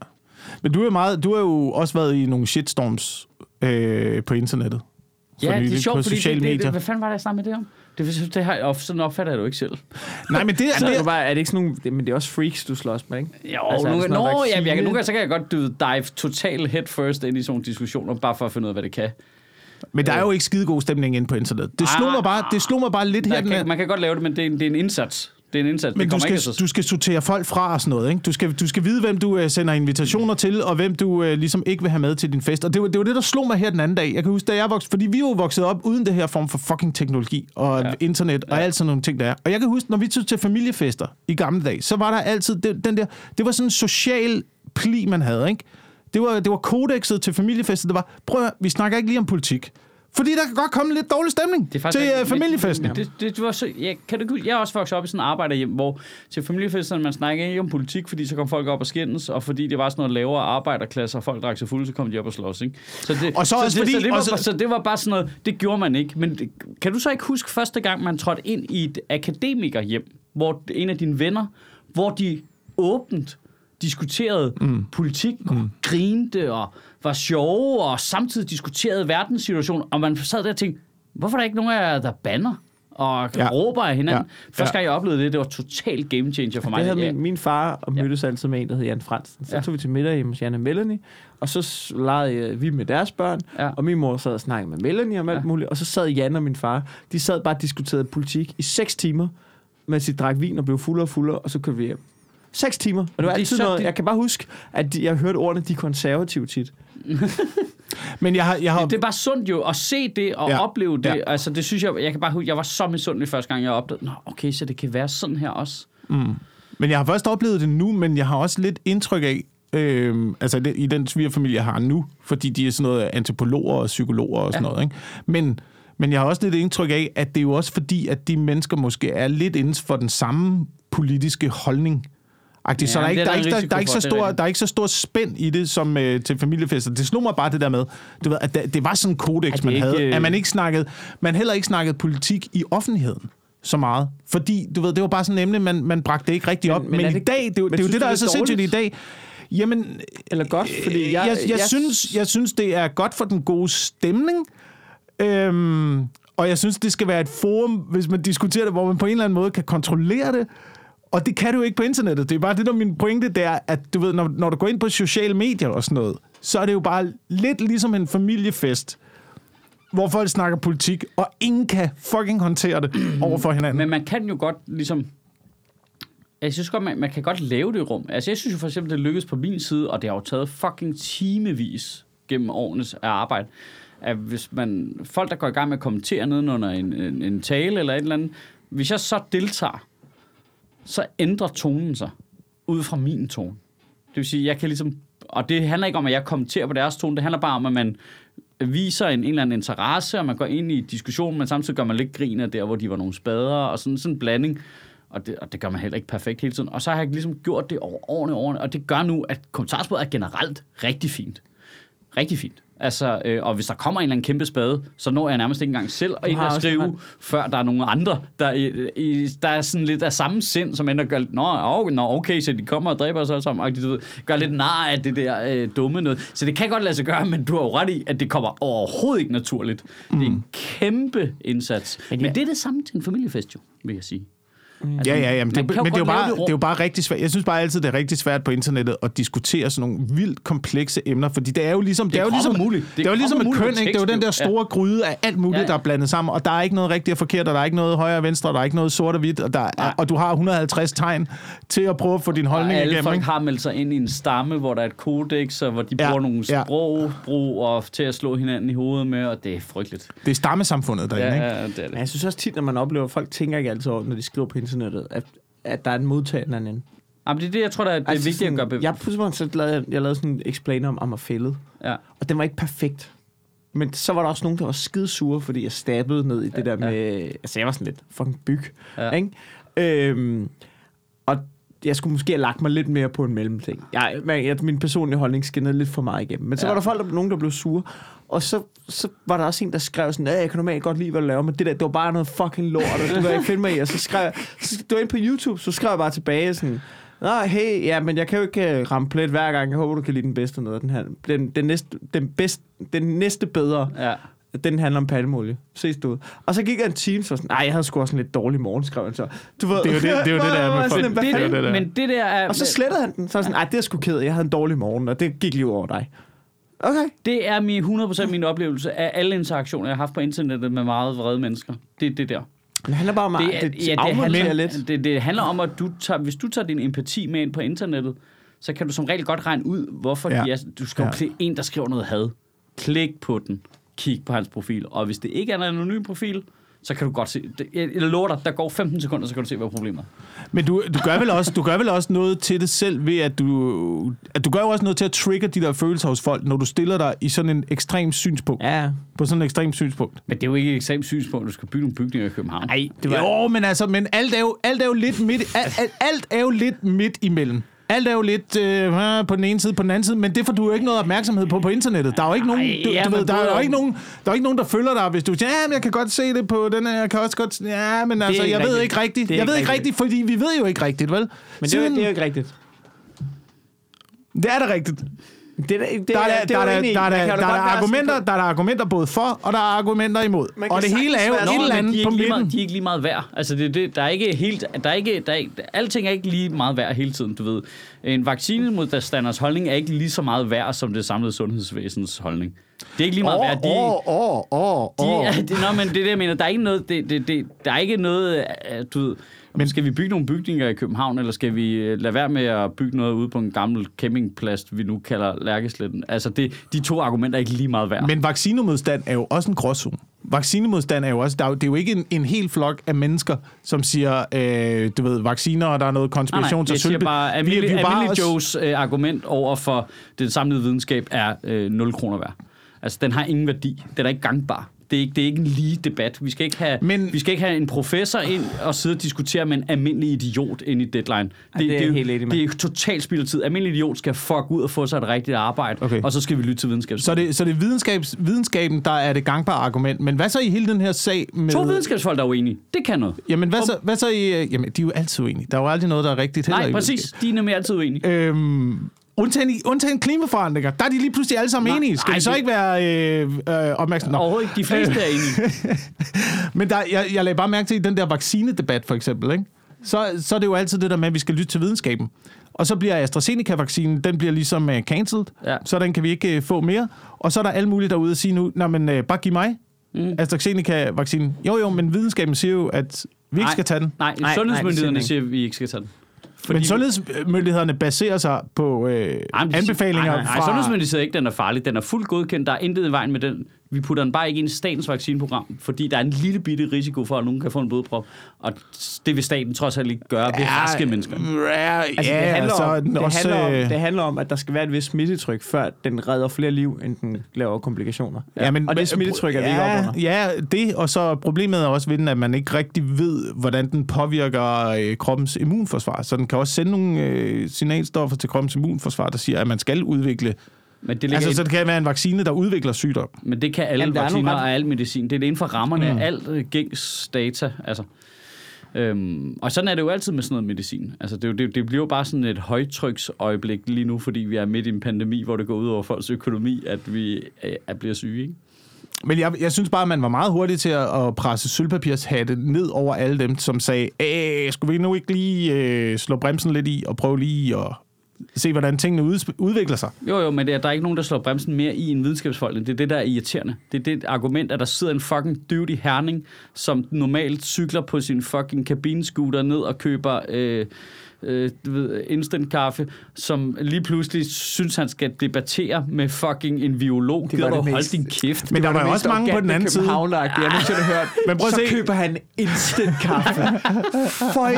[SPEAKER 3] Men du er, meget, du har jo også været i nogle shitstorms øh, på internettet. For
[SPEAKER 1] Ja, det
[SPEAKER 3] nylig,
[SPEAKER 1] er sjovt,
[SPEAKER 3] på
[SPEAKER 1] fordi
[SPEAKER 3] sociale
[SPEAKER 1] det, det,
[SPEAKER 3] medier.
[SPEAKER 1] det, hvad fanden var det, jeg snakkede med det om? Det, det har, sådan opfatter jeg det jo ikke selv.
[SPEAKER 3] Nej, men det,
[SPEAKER 2] Altså,
[SPEAKER 3] det,
[SPEAKER 2] det er, bare, er det ikke sådan nogle... det- Men det er også freaks, du slås med, ikke?
[SPEAKER 1] Jo,
[SPEAKER 2] Altså, det noget
[SPEAKER 1] nå, ja, jeg, kan- nogle gange så kan jeg godt du, dive totalt head first ind i sådan nogle diskussioner, bare for at finde ud af, hvad det kan.
[SPEAKER 3] men der er jo ikke skide god stemning inde på internettet. Det slog mig bare, det slog mig bare lidt her-
[SPEAKER 1] kan, man kan godt lave det, men det er en, det er en indsats. Det er en indsats.
[SPEAKER 3] Men
[SPEAKER 1] det
[SPEAKER 3] du skal,
[SPEAKER 1] ikke
[SPEAKER 3] du skal sortere folk fra og sådan noget, ikke? Du skal, du skal vide, hvem du uh, sender invitationer til, og hvem du uh, ligesom ikke vil have med til din fest. Og det var, det var det, der slog mig her den anden dag. Jeg kan huske, da jeg voksede, fordi vi jo vokset op uden det her form for fucking teknologi og
[SPEAKER 1] Ja.
[SPEAKER 3] internet og
[SPEAKER 1] Ja.
[SPEAKER 3] alt sådan nogle ting, der er. Og jeg kan huske, når vi tog til familiefester i gamle dage, så var der altid den, den der, det var sådan en social pli, man havde, ikke? Det var, det var kodexet til familiefester, det var, prøv at, vi snakker ikke lige om politik. Fordi der kan godt komme lidt dårlig stemning
[SPEAKER 1] Det er
[SPEAKER 3] til uh, familiefesten.
[SPEAKER 1] Det, det, det var så, jeg, kan du, jeg er også vokset op i sådan en arbejderhjem, hvor til familiefesterne, man snakker ikke om politik, fordi så kom folk op og skændes, og fordi det var sådan noget lavere arbejderklasse, og folk drak sig fulde, så kom de op og slås, ikke? Så det,
[SPEAKER 3] Og så også
[SPEAKER 1] det,
[SPEAKER 3] fordi-
[SPEAKER 1] så, det var,
[SPEAKER 3] og så-
[SPEAKER 1] så det var bare sådan noget, det gjorde man ikke. Men det, kan du så ikke huske første gang, man trådte ind i et akademikerhjem, hvor en af dine venner, hvor de åbent diskuterede mm. politik, og mm. grinte og var sjove, og samtidig diskuterede verdenssituationen, og man sad der og tænkte, hvorfor er der ikke nogen af jer, der banner? og
[SPEAKER 3] Ja.
[SPEAKER 1] ja. råber af hinanden.
[SPEAKER 3] Ja.
[SPEAKER 1] Ja. Første
[SPEAKER 3] Ja.
[SPEAKER 1] gang, jeg oplevede det, det var totalt game changer for mig.
[SPEAKER 2] Det havde
[SPEAKER 1] Ja.
[SPEAKER 2] min, min far og mødtes altid med en, der hed Jan Fransen. Så
[SPEAKER 1] Ja.
[SPEAKER 2] tog vi til middag hjemme hos Jan og Melanie, og så legede øh, vi med deres børn,
[SPEAKER 1] Ja.
[SPEAKER 2] og min mor sad og snakkede med Melanie om alt
[SPEAKER 1] Ja.
[SPEAKER 2] muligt, og så sad Jan og min far, de sad bare og diskuterede politik i seks timer, mens de drak vin og blev fuldere og fuldere, og så kørte vi hjem. Seks timer. Og det var altid noget, jeg kan bare huske, at de, jeg hørte ordene, de er konservative tit.
[SPEAKER 3] Men jeg har, jeg har,
[SPEAKER 1] Det er bare sundt jo at se det og
[SPEAKER 3] Ja.
[SPEAKER 1] opleve det.
[SPEAKER 3] Ja.
[SPEAKER 1] Altså, det synes jeg, jeg kan bare huske, jeg var så misundelig første gang, jeg opdagede, Nå, okay, så det kan være sådan her også.
[SPEAKER 3] Men jeg har først oplevet det nu, men jeg har også lidt indtryk af, øh, altså det, i den svigerfamilie, jeg har nu, fordi de er sådan noget antropologer og psykologer og sådan
[SPEAKER 1] Ja.
[SPEAKER 3] noget. Ikke? Men, men jeg har også lidt indtryk af, at det er jo også fordi, at de mennesker måske er lidt inden for den samme politiske holdning. Ja, så der er, ikke,
[SPEAKER 1] det
[SPEAKER 3] der,
[SPEAKER 1] er
[SPEAKER 3] ikke, der, der, er ikke så
[SPEAKER 1] det
[SPEAKER 3] stor, der er ikke så stor spænd i det som øh, til familiefester. Det slog mig bare det der med, du ved, at det, det var sådan en kodex,
[SPEAKER 2] det
[SPEAKER 3] man
[SPEAKER 2] ikke,
[SPEAKER 3] havde.
[SPEAKER 2] øh,
[SPEAKER 3] At man ikke snakkede, man heller ikke snakkede politik i offentligheden så meget. Fordi, du ved, det var bare sådan et emne, man, man bragte det ikke rigtig
[SPEAKER 2] Men-
[SPEAKER 3] op.
[SPEAKER 2] men
[SPEAKER 3] Men, men
[SPEAKER 2] det
[SPEAKER 3] i dag, det, er jo-
[SPEAKER 2] men
[SPEAKER 3] det er jo det, der er
[SPEAKER 2] det er
[SPEAKER 3] så sindssygt i dag. Jamen,
[SPEAKER 2] Eller godt, fordi jeg...
[SPEAKER 3] jeg, jeg, jeg, synes, jeg synes, det er godt for den gode stemning. Øhm, og jeg synes, det skal være et forum, hvis man diskuterer det, hvor man på en eller anden måde kan kontrollere det. Og det kan du ikke på internettet. Det er bare det, der er min pointe, det er, at du ved, når, når du går ind på sociale medier og sådan noget, så er det jo bare lidt ligesom en familiefest, hvor folk snakker politik, og ingen kan fucking håndtere det over for hinanden.
[SPEAKER 1] Men man kan jo godt ligesom... Jeg synes godt, man, man kan godt lave det rum. Altså, jeg synes jo for eksempel, det lykkedes på min side, og det har jo taget fucking timevis gennem årenes arbejde, at hvis man... Folk, der går i gang med at kommentere nedenunder en, en, en tale eller et eller andet, hvis jeg så deltager, så ændrer tonen sig ud fra min tone. Det vil sige, jeg kan ligesom... Og det handler ikke om, at jeg kommenterer på deres tone. Det handler bare om, at man viser en, en eller anden interesse, og man går ind i diskussionen, men samtidig gør man lidt grin af der, hvor de var nogle spader, og sådan, sådan en blanding. Og det, og det gør man heller ikke perfekt hele tiden. Og så har jeg ligesom gjort det over årene, årene, og det gør nu, at kommentarsporet er generelt rigtig fint. Rigtig fint. Altså, øh, og hvis der kommer en eller anden kæmpe spade, så når jeg nærmest ikke engang selv at, at skrive,
[SPEAKER 2] ret.
[SPEAKER 1] før der er nogle andre, der, i, i, der er sådan lidt af samme sind, som ender gør, nå, nå, okay, så de kommer og dræber os alle sammen, og gør lidt nar af det der øh, dumme noget. Så det kan godt lade sig gøre, men du har jo ret i, at det kommer overhovedet ikke naturligt. Mm. Det er en kæmpe indsats. Men,
[SPEAKER 2] ja.
[SPEAKER 1] men det er det samme til en familiefest jo, vil jeg sige.
[SPEAKER 3] Ja, ja, ja, men, det, men det, er jo bare,
[SPEAKER 1] det
[SPEAKER 3] det er jo bare rigtig svært. Jeg synes bare altid, det er rigtig svært på internettet at diskutere sådan nogle vildt komplekse emner, fordi det er jo ligesom, det er jo ligesom,
[SPEAKER 1] umuligt.
[SPEAKER 3] det er jo ligesom et køn, ikke? Det er jo den der store gryde af alt muligt,
[SPEAKER 1] Ja, ja.
[SPEAKER 3] der er blandet sammen, og der er ikke noget rigtigt og forkert, og der er ikke noget højre og venstre, og der er ikke noget sort og hvidt, og, der er, og du har 150 tegn til at prøve at få din
[SPEAKER 1] Og
[SPEAKER 3] holdning
[SPEAKER 1] alle
[SPEAKER 3] igennem.
[SPEAKER 1] folk
[SPEAKER 3] Ikke?
[SPEAKER 1] har meldt sig ind i en stamme, hvor der er et kodex, og hvor de
[SPEAKER 3] Ja,
[SPEAKER 1] bruger nogle
[SPEAKER 3] ja.
[SPEAKER 1] sprogbrug og til at slå hinanden i hovedet med, og det er frygteligt.
[SPEAKER 3] Det er stammesamfundet derinde,
[SPEAKER 1] Ja,
[SPEAKER 3] ikke?
[SPEAKER 1] ja, det er
[SPEAKER 2] Men
[SPEAKER 1] det.
[SPEAKER 2] jeg synes også tit, når man oplever, at folk tænker ikke altid over, når de skriver på internettet, at, at der er en modtager den anden.
[SPEAKER 1] Jamen, det er det, jeg tror, der er, det er
[SPEAKER 2] Altså
[SPEAKER 1] vigtigt at gøre.
[SPEAKER 2] Jeg, tidspunkt, så lavede jeg, jeg lavede sådan en explainer om Ammerfællet,
[SPEAKER 1] Ja.
[SPEAKER 2] og den var ikke perfekt. Men så var der også nogen, der var skide sure, fordi jeg stabbede ned i det der
[SPEAKER 1] ja.
[SPEAKER 2] med... Altså, jeg var sådan lidt fucking byg,
[SPEAKER 1] Ja.
[SPEAKER 2] ikke? Øhm, og jeg skulle måske have lagt mig lidt mere på en mellemting. Jeg, jeg, min personlige holdning skinnede lidt for meget igennem. Men så
[SPEAKER 1] Ja.
[SPEAKER 2] var der folk, der, nogen, der blev sure. Og så, så var der også en, der skrev sådan, at jeg kan normalt godt lide, hvad du laver, men det der, det var bare noget fucking lort, og du kan ikke finde mig i. Og så skrev jeg, så, det var inde på YouTube, så skrev jeg bare tilbage sådan, Nå, hey, ja, men jeg kan jo ikke øh, ramme plet hver gang. Jeg håber, du kan lide den bedste noget. Den, her, den, den, næste, den, bedste, den næste bedre,
[SPEAKER 1] ja.
[SPEAKER 2] Den handler om palmeolie. Ses du ud. Og så gik jeg en time, så sådan, nej, jeg havde sgu også en lidt dårlig morgen, skrev han så. Du ved,
[SPEAKER 3] Det er jo det- det er jo det, der er med folk.
[SPEAKER 1] Det,
[SPEAKER 3] det
[SPEAKER 1] det,
[SPEAKER 3] der.
[SPEAKER 1] men det der er...
[SPEAKER 2] Og så slettede han den. Så var sådan, nej, det er sgu ked af. Jeg havde en dårlig morgen, og det gik lige over dig. Okay.
[SPEAKER 1] Det er min 100% min oplevelse af alle interaktioner, jeg har haft på internettet med meget vrede mennesker. Det er det der.
[SPEAKER 2] Det handler bare om,
[SPEAKER 1] Det,
[SPEAKER 2] at
[SPEAKER 1] er,
[SPEAKER 2] det,
[SPEAKER 1] ja, det, handler,
[SPEAKER 2] lidt.
[SPEAKER 1] det, det handler om, at du tager, hvis du tager din empati med ind på internettet, så kan du som regel godt regne ud, hvorfor
[SPEAKER 3] Ja.
[SPEAKER 1] de er, du skal jo
[SPEAKER 3] Ja.
[SPEAKER 1] ja. en, der skriver noget had. Klik på den. Kig på hans profil. Og hvis det ikke er en anonym profil, så kan du godt se... Jeg lover dig, der går 15 sekunder, så kan du se, hvad problemet er.
[SPEAKER 3] Men du, du, gør vel også, du gør vel også noget til det selv ved, at du, at du gør jo også noget til at trigge de der følelser hos folk, når du stiller dig i sådan en ekstrem synspunkt.
[SPEAKER 2] Ja.
[SPEAKER 3] På sådan en ekstrem synspunkt.
[SPEAKER 1] Men det er jo ikke et ekstremt synspunkt, du skal bygge nogle bygninger i København.
[SPEAKER 3] Nej, det var... Jo, men altså, men alt er jo, alt er jo lidt midt, alt, alt, alt er jo lidt midt imellem. Alt er jo lidt øh, på den ene side, på den anden side, men det får du jo ikke noget opmærksomhed på på internettet. Der er jo ikke nogen, du,
[SPEAKER 1] ja,
[SPEAKER 3] du ved, der er jo ikke nogen, der er ikke nogen, der følger dig, hvis du siger, ja, men jeg kan godt se det på den her, jeg kan også godt, ja, men altså, jeg ved
[SPEAKER 2] rigtigt.
[SPEAKER 3] ikke rigtigt. Jeg ved ikke
[SPEAKER 2] rigtigt.
[SPEAKER 3] fordi vi ved jo ikke rigtigt, vel?
[SPEAKER 2] Men det er, jo- det er jo ikke rigtigt.
[SPEAKER 3] det er da rigtigt.
[SPEAKER 2] Det det,
[SPEAKER 3] Der er, der,
[SPEAKER 2] det
[SPEAKER 3] der,
[SPEAKER 2] er,
[SPEAKER 3] der, der, der, der, der,
[SPEAKER 2] godt
[SPEAKER 3] er argumenter, der er der argumenter både for, og der er argumenter imod. Og det hele er jo et eller andet
[SPEAKER 1] de
[SPEAKER 3] på midten.
[SPEAKER 1] meget, de er ikke lige meget værd. Altså, det, det, der er ikke helt... Der er ikke, der er, alting er ikke lige meget værd hele tiden, du ved. En vaccine mod standards holdning er ikke lige så meget værd, som det samlede sundhedsvæsens holdning. Det er ikke lige meget værd. De,
[SPEAKER 3] Åh, åh, åh, åh.
[SPEAKER 1] nå, men det er det, jeg mener. Der er ikke noget... Det, det, det, der er ikke noget... øh, Du ved, men skal vi bygge nogle bygninger i København, eller skal vi øh, lade være med at bygge noget ude på en gammel campingplads, vi nu kalder Lærkesletten? Altså, det, de to argumenter er ikke lige meget værd.
[SPEAKER 3] Men vaccinemodstand er jo også en gråzone. Vaccinemodstand er jo også, der er det er jo ikke en, en hel flok af mennesker, som siger, øh, du ved, vacciner, og der er noget
[SPEAKER 1] Nej, nej,
[SPEAKER 3] konspiration til
[SPEAKER 1] jeg siger bare,
[SPEAKER 3] Vi-
[SPEAKER 1] almindelig,
[SPEAKER 3] vi er bare
[SPEAKER 1] almindelig Joes øh, argument over for den samlede videnskab er øh, 0 kroner værd. Altså, den har ingen værdi. Den er ikke gangbar. Det er ikke, det er ikke en lige debat. Vi skal, ikke have,
[SPEAKER 3] Men-
[SPEAKER 1] vi skal ikke have en professor ind og sidde og diskutere med en almindelig idiot ind i deadline. Det,
[SPEAKER 2] det er jeg
[SPEAKER 1] jo-
[SPEAKER 2] helt enig.
[SPEAKER 1] Det er totalt spild af tid. Almindelig idiot skal fuck ud og få sig et rigtigt arbejde,
[SPEAKER 3] Okay.
[SPEAKER 1] og så skal vi lytte til videnskab.
[SPEAKER 3] Så det, så det er videnskabs, videnskaben, der er det gangbare argument. Men hvad så i hele den her sag med...
[SPEAKER 1] To videnskabsfolk, der er uenige. Det kan noget.
[SPEAKER 3] Jamen, hvad så, hvad så i... Jamen, de er jo altid uenige. Der er jo aldrig noget, der er rigtigt heller
[SPEAKER 1] Nej, præcis. De er nemlig altid uenige.
[SPEAKER 3] Øhm, Undtagen, undtagen klimaforandringer. Der er de lige pludselig alle sammen
[SPEAKER 1] Nej,
[SPEAKER 3] enige. Skal
[SPEAKER 1] nej,
[SPEAKER 3] vi så
[SPEAKER 1] det-
[SPEAKER 3] ikke være øh, øh, opmærksomme?
[SPEAKER 1] Overhovedet ikke. De fleste er enige.
[SPEAKER 3] Men der, jeg, jeg lagde bare mærke til i den der vaccinedebat, for eksempel, ikke? Så, så er det jo altid det der med, at vi skal lytte til videnskaben. Og så bliver AstraZeneca-vaccinen, den bliver ligesom uh, cancelled,
[SPEAKER 1] Ja.
[SPEAKER 3] så den kan vi ikke uh, få mere. Og så er der alle mulige derude at sige nu, nej, men uh, bare giv mig mm. AstraZeneca-vaccinen. Jo, jo, men videnskaben siger jo, at vi ikke
[SPEAKER 1] Nej.
[SPEAKER 3] skal tage den.
[SPEAKER 1] Nej,
[SPEAKER 2] nej,
[SPEAKER 1] sundhedsmyndighederne
[SPEAKER 2] det
[SPEAKER 1] siger, at vi ikke skal tage den.
[SPEAKER 3] Fordi men sundhedsmyndighederne baserer sig på øh,
[SPEAKER 1] Ej, men de-
[SPEAKER 3] anbefalinger
[SPEAKER 1] nej, nej, nej,
[SPEAKER 3] fra...
[SPEAKER 1] Sundhedsmyndigheden siger ikke, den er farlig. Den er fuldt godkendt. Der er intet i vejen med den. Vi putter den bare ikke ind i statens vaccineprogram, fordi der er en lille bitte risiko for, at nogen kan få en blodprop. Og det vil staten trods alt ikke gøre ved raske mennesker.
[SPEAKER 3] Ja,
[SPEAKER 2] Altså,
[SPEAKER 3] ja,
[SPEAKER 2] det, handler
[SPEAKER 3] så er
[SPEAKER 2] om, det,
[SPEAKER 3] også,
[SPEAKER 2] handler om,
[SPEAKER 3] øh,
[SPEAKER 2] det handler om, at der skal være et vis smittetryk, før den redder flere liv, end den laver komplikationer.
[SPEAKER 3] Ja, men,
[SPEAKER 2] og det smittetryk er vi ikke
[SPEAKER 3] ja,
[SPEAKER 2] op under.
[SPEAKER 3] Ja, det, og så problemet er også ved den, at man ikke rigtig ved, hvordan den påvirker øh, kroppens immunforsvar. Så den kan også sende nogle øh, signalstoffer til kroppens immunforsvar, der siger, at man skal udvikle...
[SPEAKER 1] Men det,
[SPEAKER 3] Altså,
[SPEAKER 1] i-
[SPEAKER 3] så det kan være en vaccine, der udvikler sygdom.
[SPEAKER 1] men det kan alle
[SPEAKER 2] Jamen, er
[SPEAKER 1] vacciner
[SPEAKER 2] ret-
[SPEAKER 1] og al medicin. Det er det inden for rammerne mm. af alt øh, gængs data. Altså. Øhm, og sådan er det jo altid med sådan noget medicin. Altså, det, det, det bliver jo bare sådan et højtryksøjeblik lige nu, fordi vi er midt i en pandemi, hvor det går ud over folks økonomi, at vi øh, er, bliver syge. Ikke?
[SPEAKER 3] Men jeg, jeg synes bare, at man var meget hurtig til at, at presse sølvpapirshatte ned over alle dem, som sagde, Æh, skulle vi nu ikke lige øh, slå bremsen lidt i og prøve lige at se, hvordan tingene udvikler sig?
[SPEAKER 1] Jo, jo, men det er, der er ikke nogen, der slår bremsen mere i en videnskabsfolk. Det er det, der er irriterende. Det er det argument, at der sidder en fucking duty Herning, som normalt cykler på sin fucking kabinescooter ned og køber øh, øh, du ved, instant kaffe, som lige pludselig synes, han skal debattere med fucking en biolog.
[SPEAKER 2] Det
[SPEAKER 1] Gider
[SPEAKER 2] var
[SPEAKER 1] du
[SPEAKER 2] det
[SPEAKER 1] holde
[SPEAKER 2] mest-
[SPEAKER 1] din kæft?
[SPEAKER 3] Men der var
[SPEAKER 2] mest
[SPEAKER 3] også mange på den anden side.
[SPEAKER 2] Jeg nogensinde har hørt.
[SPEAKER 3] Men prøv at
[SPEAKER 2] så
[SPEAKER 3] se.
[SPEAKER 2] køber han instant kaffe. Føj,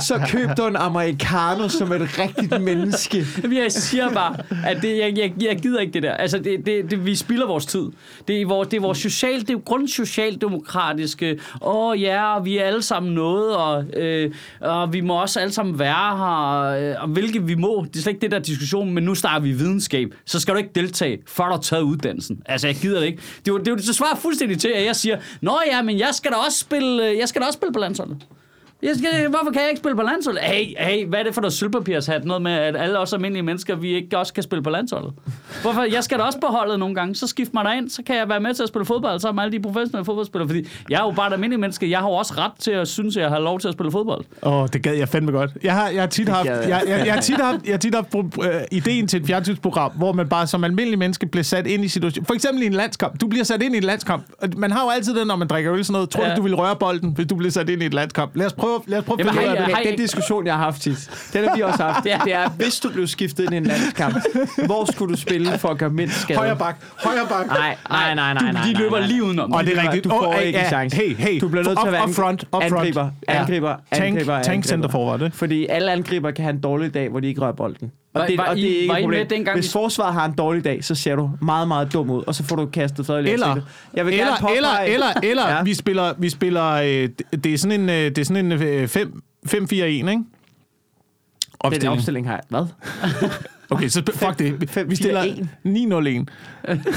[SPEAKER 2] så køb du en americano som et rigtigt menneske.
[SPEAKER 1] Jamen, jeg siger bare, at det, jeg, jeg, jeg gider ikke det der. Altså, det, det, det, vi spilder vores tid. Det er vores, det er vores social, det er grundsocialdemokratiske, åh ja, og vi er alle sammen noget, og, øh, og vi må også alle sammen være her, øh, og hvilket vi må. Det er slet ikke det der diskussion, men nu starter vi videnskab. Så skal du ikke deltage, før du har taget uddannelsen. Altså, jeg gider det ikke. Det er jo det, er jo, det svarer fuldstændig til, at jeg siger, nå ja, men jeg skal da også spille, øh, jeg skal da også spille på landsholdet. Jeg skal, hvorfor kan jeg ikke spille på landsholdet? Hey, hey, hvad er det for noget sølvpapirshat? Noget med, at alle os almindelige mennesker, vi ikke også kan spille på landsholdet. Hvorfor? Jeg skal da også på holdet nogle gange. Så skift mig derind, så kan jeg være med til at spille fodbold sammen med alle de professionelle fodboldspillere. Fordi jeg er jo bare et almindeligt menneske. Jeg har jo også ret til at synes, at jeg har lov til at spille fodbold.
[SPEAKER 3] Åh, oh, det gad jeg fandme godt. Jeg har, jeg har tit haft, jeg,
[SPEAKER 2] jeg.
[SPEAKER 3] jeg, jeg, har tit haft, jeg har tit haft uh, ideen til et fjernsynsprogram, hvor man bare som almindelig menneske bliver sat ind i situationen. For eksempel i en landskamp. Du bliver sat ind i en landskamp. Og Man har jo altid den, når man drikker øl sådan noget. Tror
[SPEAKER 1] Ja.
[SPEAKER 3] du, du vil røre bolden, hvis du bliver sat ind i et landskamp? Lad os prøve, lad os prøve at finde ud af det.
[SPEAKER 1] hej.
[SPEAKER 2] Den, den diskussion, jeg har haft tit, den har vi også haft.
[SPEAKER 1] Ja.
[SPEAKER 2] Det er, hvis du blev skiftet ind i en landskamp, hvor skulle du spille for at gøre mindst skade?
[SPEAKER 3] Højre bak, højre bak.
[SPEAKER 2] Nej, nej, nej, nej,
[SPEAKER 1] Du,
[SPEAKER 2] nej,
[SPEAKER 1] de løber lige udenom.
[SPEAKER 3] Og det er rigtigt.
[SPEAKER 2] Du får ikke en chance.
[SPEAKER 3] Hey, hey.
[SPEAKER 2] Du bliver nødt til at være
[SPEAKER 3] up front, up front.
[SPEAKER 2] angriber, angriber,
[SPEAKER 3] Tank,
[SPEAKER 2] angriber,
[SPEAKER 3] tank
[SPEAKER 2] angriber.
[SPEAKER 3] center forward?
[SPEAKER 2] Fordi alle angriber kan have en dårlig dag, hvor de ikke rører bolden. Og
[SPEAKER 1] Var-
[SPEAKER 2] det,
[SPEAKER 1] var
[SPEAKER 2] og
[SPEAKER 1] I-
[SPEAKER 2] det er ikke
[SPEAKER 1] var
[SPEAKER 2] et
[SPEAKER 1] I
[SPEAKER 2] problem.
[SPEAKER 1] med dengang,
[SPEAKER 2] Hvis
[SPEAKER 1] vi-
[SPEAKER 2] forsvaret har en dårlig dag, så ser du meget, meget dum ud, og så får du kastet fred i
[SPEAKER 3] Eller.
[SPEAKER 2] Jeg vil
[SPEAKER 3] eller,
[SPEAKER 2] gerne påpege,
[SPEAKER 3] eller, eller, eller
[SPEAKER 2] Ja.
[SPEAKER 3] vi spiller, vi spiller øh, det- er sådan en, øh, det er sådan en øh, 5 5-4-1, ikke?
[SPEAKER 2] Den
[SPEAKER 3] Opstilling.
[SPEAKER 2] opstilling har jeg. Hvad?
[SPEAKER 3] Okay, så fuck det. Vi stiller
[SPEAKER 2] en.
[SPEAKER 3] 9-0-1.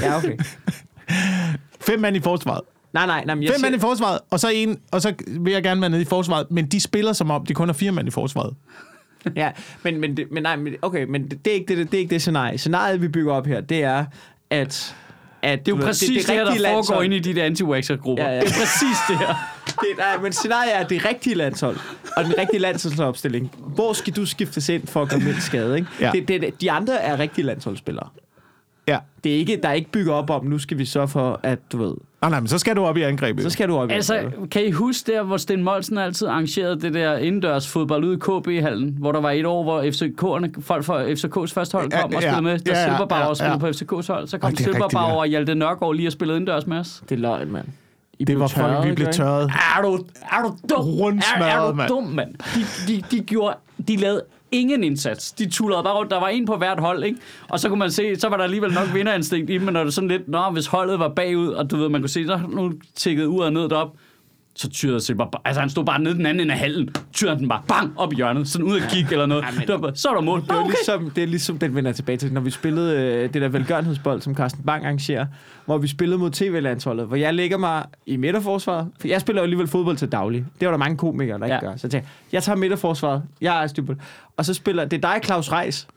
[SPEAKER 2] Ja, okay.
[SPEAKER 3] Fem mand i forsvaret.
[SPEAKER 2] Nej, nej, nej, jeg
[SPEAKER 3] Fem mand i
[SPEAKER 2] siger,
[SPEAKER 3] forsvaret, og så en, og så vil jeg gerne være nede i forsvaret, men de spiller som om, de kun er fire mand i forsvaret.
[SPEAKER 2] Ja, men, men, det, men nej, men, okay, men det, det, er ikke det, det er ikke det scenarie. Scenariet, vi bygger op her, det er, at... at
[SPEAKER 1] Det er jo præcis det, det, her, der foregår
[SPEAKER 2] landshold-
[SPEAKER 1] inde i de der anti grupper
[SPEAKER 2] Ja, ja.
[SPEAKER 1] Det er præcis det her.
[SPEAKER 2] Det, nej, men scenariet er det rigtige landshold, og den rigtige landsholdsopstilling. Hvor skal du skiftes ind for at gøre mindst skade? Ikke?
[SPEAKER 3] Ja.
[SPEAKER 2] Det, det, de andre er rigtige landsholdsspillere.
[SPEAKER 3] Ja.
[SPEAKER 2] Det er ikke, der er ikke bygget op om, nu skal vi sørge for, at du ved,
[SPEAKER 3] Nej, nej, men så skal du op i angrebet.
[SPEAKER 2] så skal du op i
[SPEAKER 1] Altså,
[SPEAKER 2] angrebet.
[SPEAKER 1] kan I huske der, hvor Sten Molsen altid arrangerede det der indendørs fodbold ude i KB-hallen, hvor der var et år, hvor FCK'erne, folk fra FCK's første hold kom
[SPEAKER 3] Ja,
[SPEAKER 1] og
[SPEAKER 3] ja,
[SPEAKER 1] spillede med, da
[SPEAKER 3] ja, ja,
[SPEAKER 1] Silberbauer
[SPEAKER 3] ja, ja.
[SPEAKER 1] spillede på FCK's hold, så kom
[SPEAKER 3] Ej, er
[SPEAKER 1] Silberbauer
[SPEAKER 3] ja.
[SPEAKER 1] og Hjalte Nørgaard lige og spillede indendørs med os.
[SPEAKER 2] Det er løgn, mand. I
[SPEAKER 3] det var fucking, vi blev tørret.
[SPEAKER 1] Er du, er du dum?
[SPEAKER 3] Rundsmadret,
[SPEAKER 1] er, er du
[SPEAKER 3] mand.
[SPEAKER 1] dum, mand? De, de, de, gjorde, de lavede ingen indsats. De tullede bare rundt. Der var en på hvert hold, ikke? Og så kunne man se, så var der alligevel nok vinderinstinkt i dem, men når det sådan lidt, nå, hvis holdet var bagud, og du ved, man kunne se, så nu tikkede uret ned derop, så tyrede Silber, bare- altså han stod bare nede den anden ende af hallen, tyrede den bare bang op i hjørnet, sådan ud og kigge eller noget. Det var bare, så er der mål.
[SPEAKER 2] Det er, okay. ligesom, det er ligesom, den vender tilbage til, når vi spillede øh, det der velgørenhedsbold, som Carsten Bang arrangerer, hvor vi spillede mod tv-landsholdet, hvor jeg lægger mig i midterforsvaret, for jeg spiller jo alligevel fodbold til daglig. Det var der mange komikere, der ikke
[SPEAKER 1] Ja.
[SPEAKER 2] gør. Så jeg tænker, jeg tager midterforsvaret, jeg er det. Og så spiller, det er dig, Claus Reis,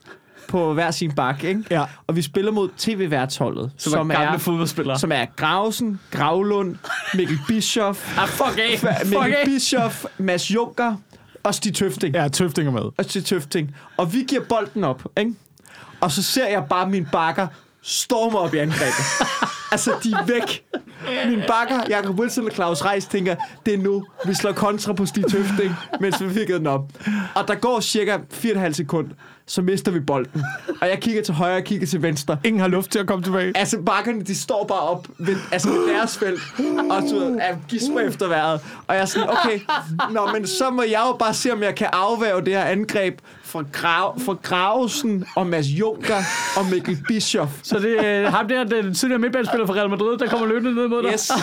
[SPEAKER 2] på hver sin bakke, ikke?
[SPEAKER 3] Ja.
[SPEAKER 2] Og vi spiller mod tv-værtsholdet,
[SPEAKER 1] Som, som er gamle fodboldspillere.
[SPEAKER 2] som er Grausen, Gravlund, Mikkel Bischoff,
[SPEAKER 1] Ah, fuck af. Fuck
[SPEAKER 2] Mikkel
[SPEAKER 1] af.
[SPEAKER 2] Bischoff, Mads Junker og Stig Tøfting.
[SPEAKER 3] Ja, Tøftinger med.
[SPEAKER 2] Og Stig Tøfting. Og vi giver bolden op, ikke? Og så ser jeg bare min bakker storme op i angrebet. altså, de er væk. Min bakker, Jakob Wilson og Claus Reis, tænker, det er nu, vi slår kontra på Stig Tøfting, mens vi fik den op. Og der går cirka 4,5 sekund, så mister vi bolden. Og jeg kigger til højre og kigger til venstre.
[SPEAKER 3] Ingen har luft til at komme tilbage.
[SPEAKER 2] Altså, bakkerne, de står bare op ved, altså ved deres felt, og så er gisper efter vejret. Og jeg er sådan, okay, nå, men så må jeg jo bare se, om jeg kan afværge det her angreb fra, Grav, fra Gravesen og Mads Junker og Mikkel Bischoff.
[SPEAKER 1] Så det er ham der, den tidligere midtbanespiller fra Real Madrid, der kommer løbende ned mod dig.
[SPEAKER 2] Yes.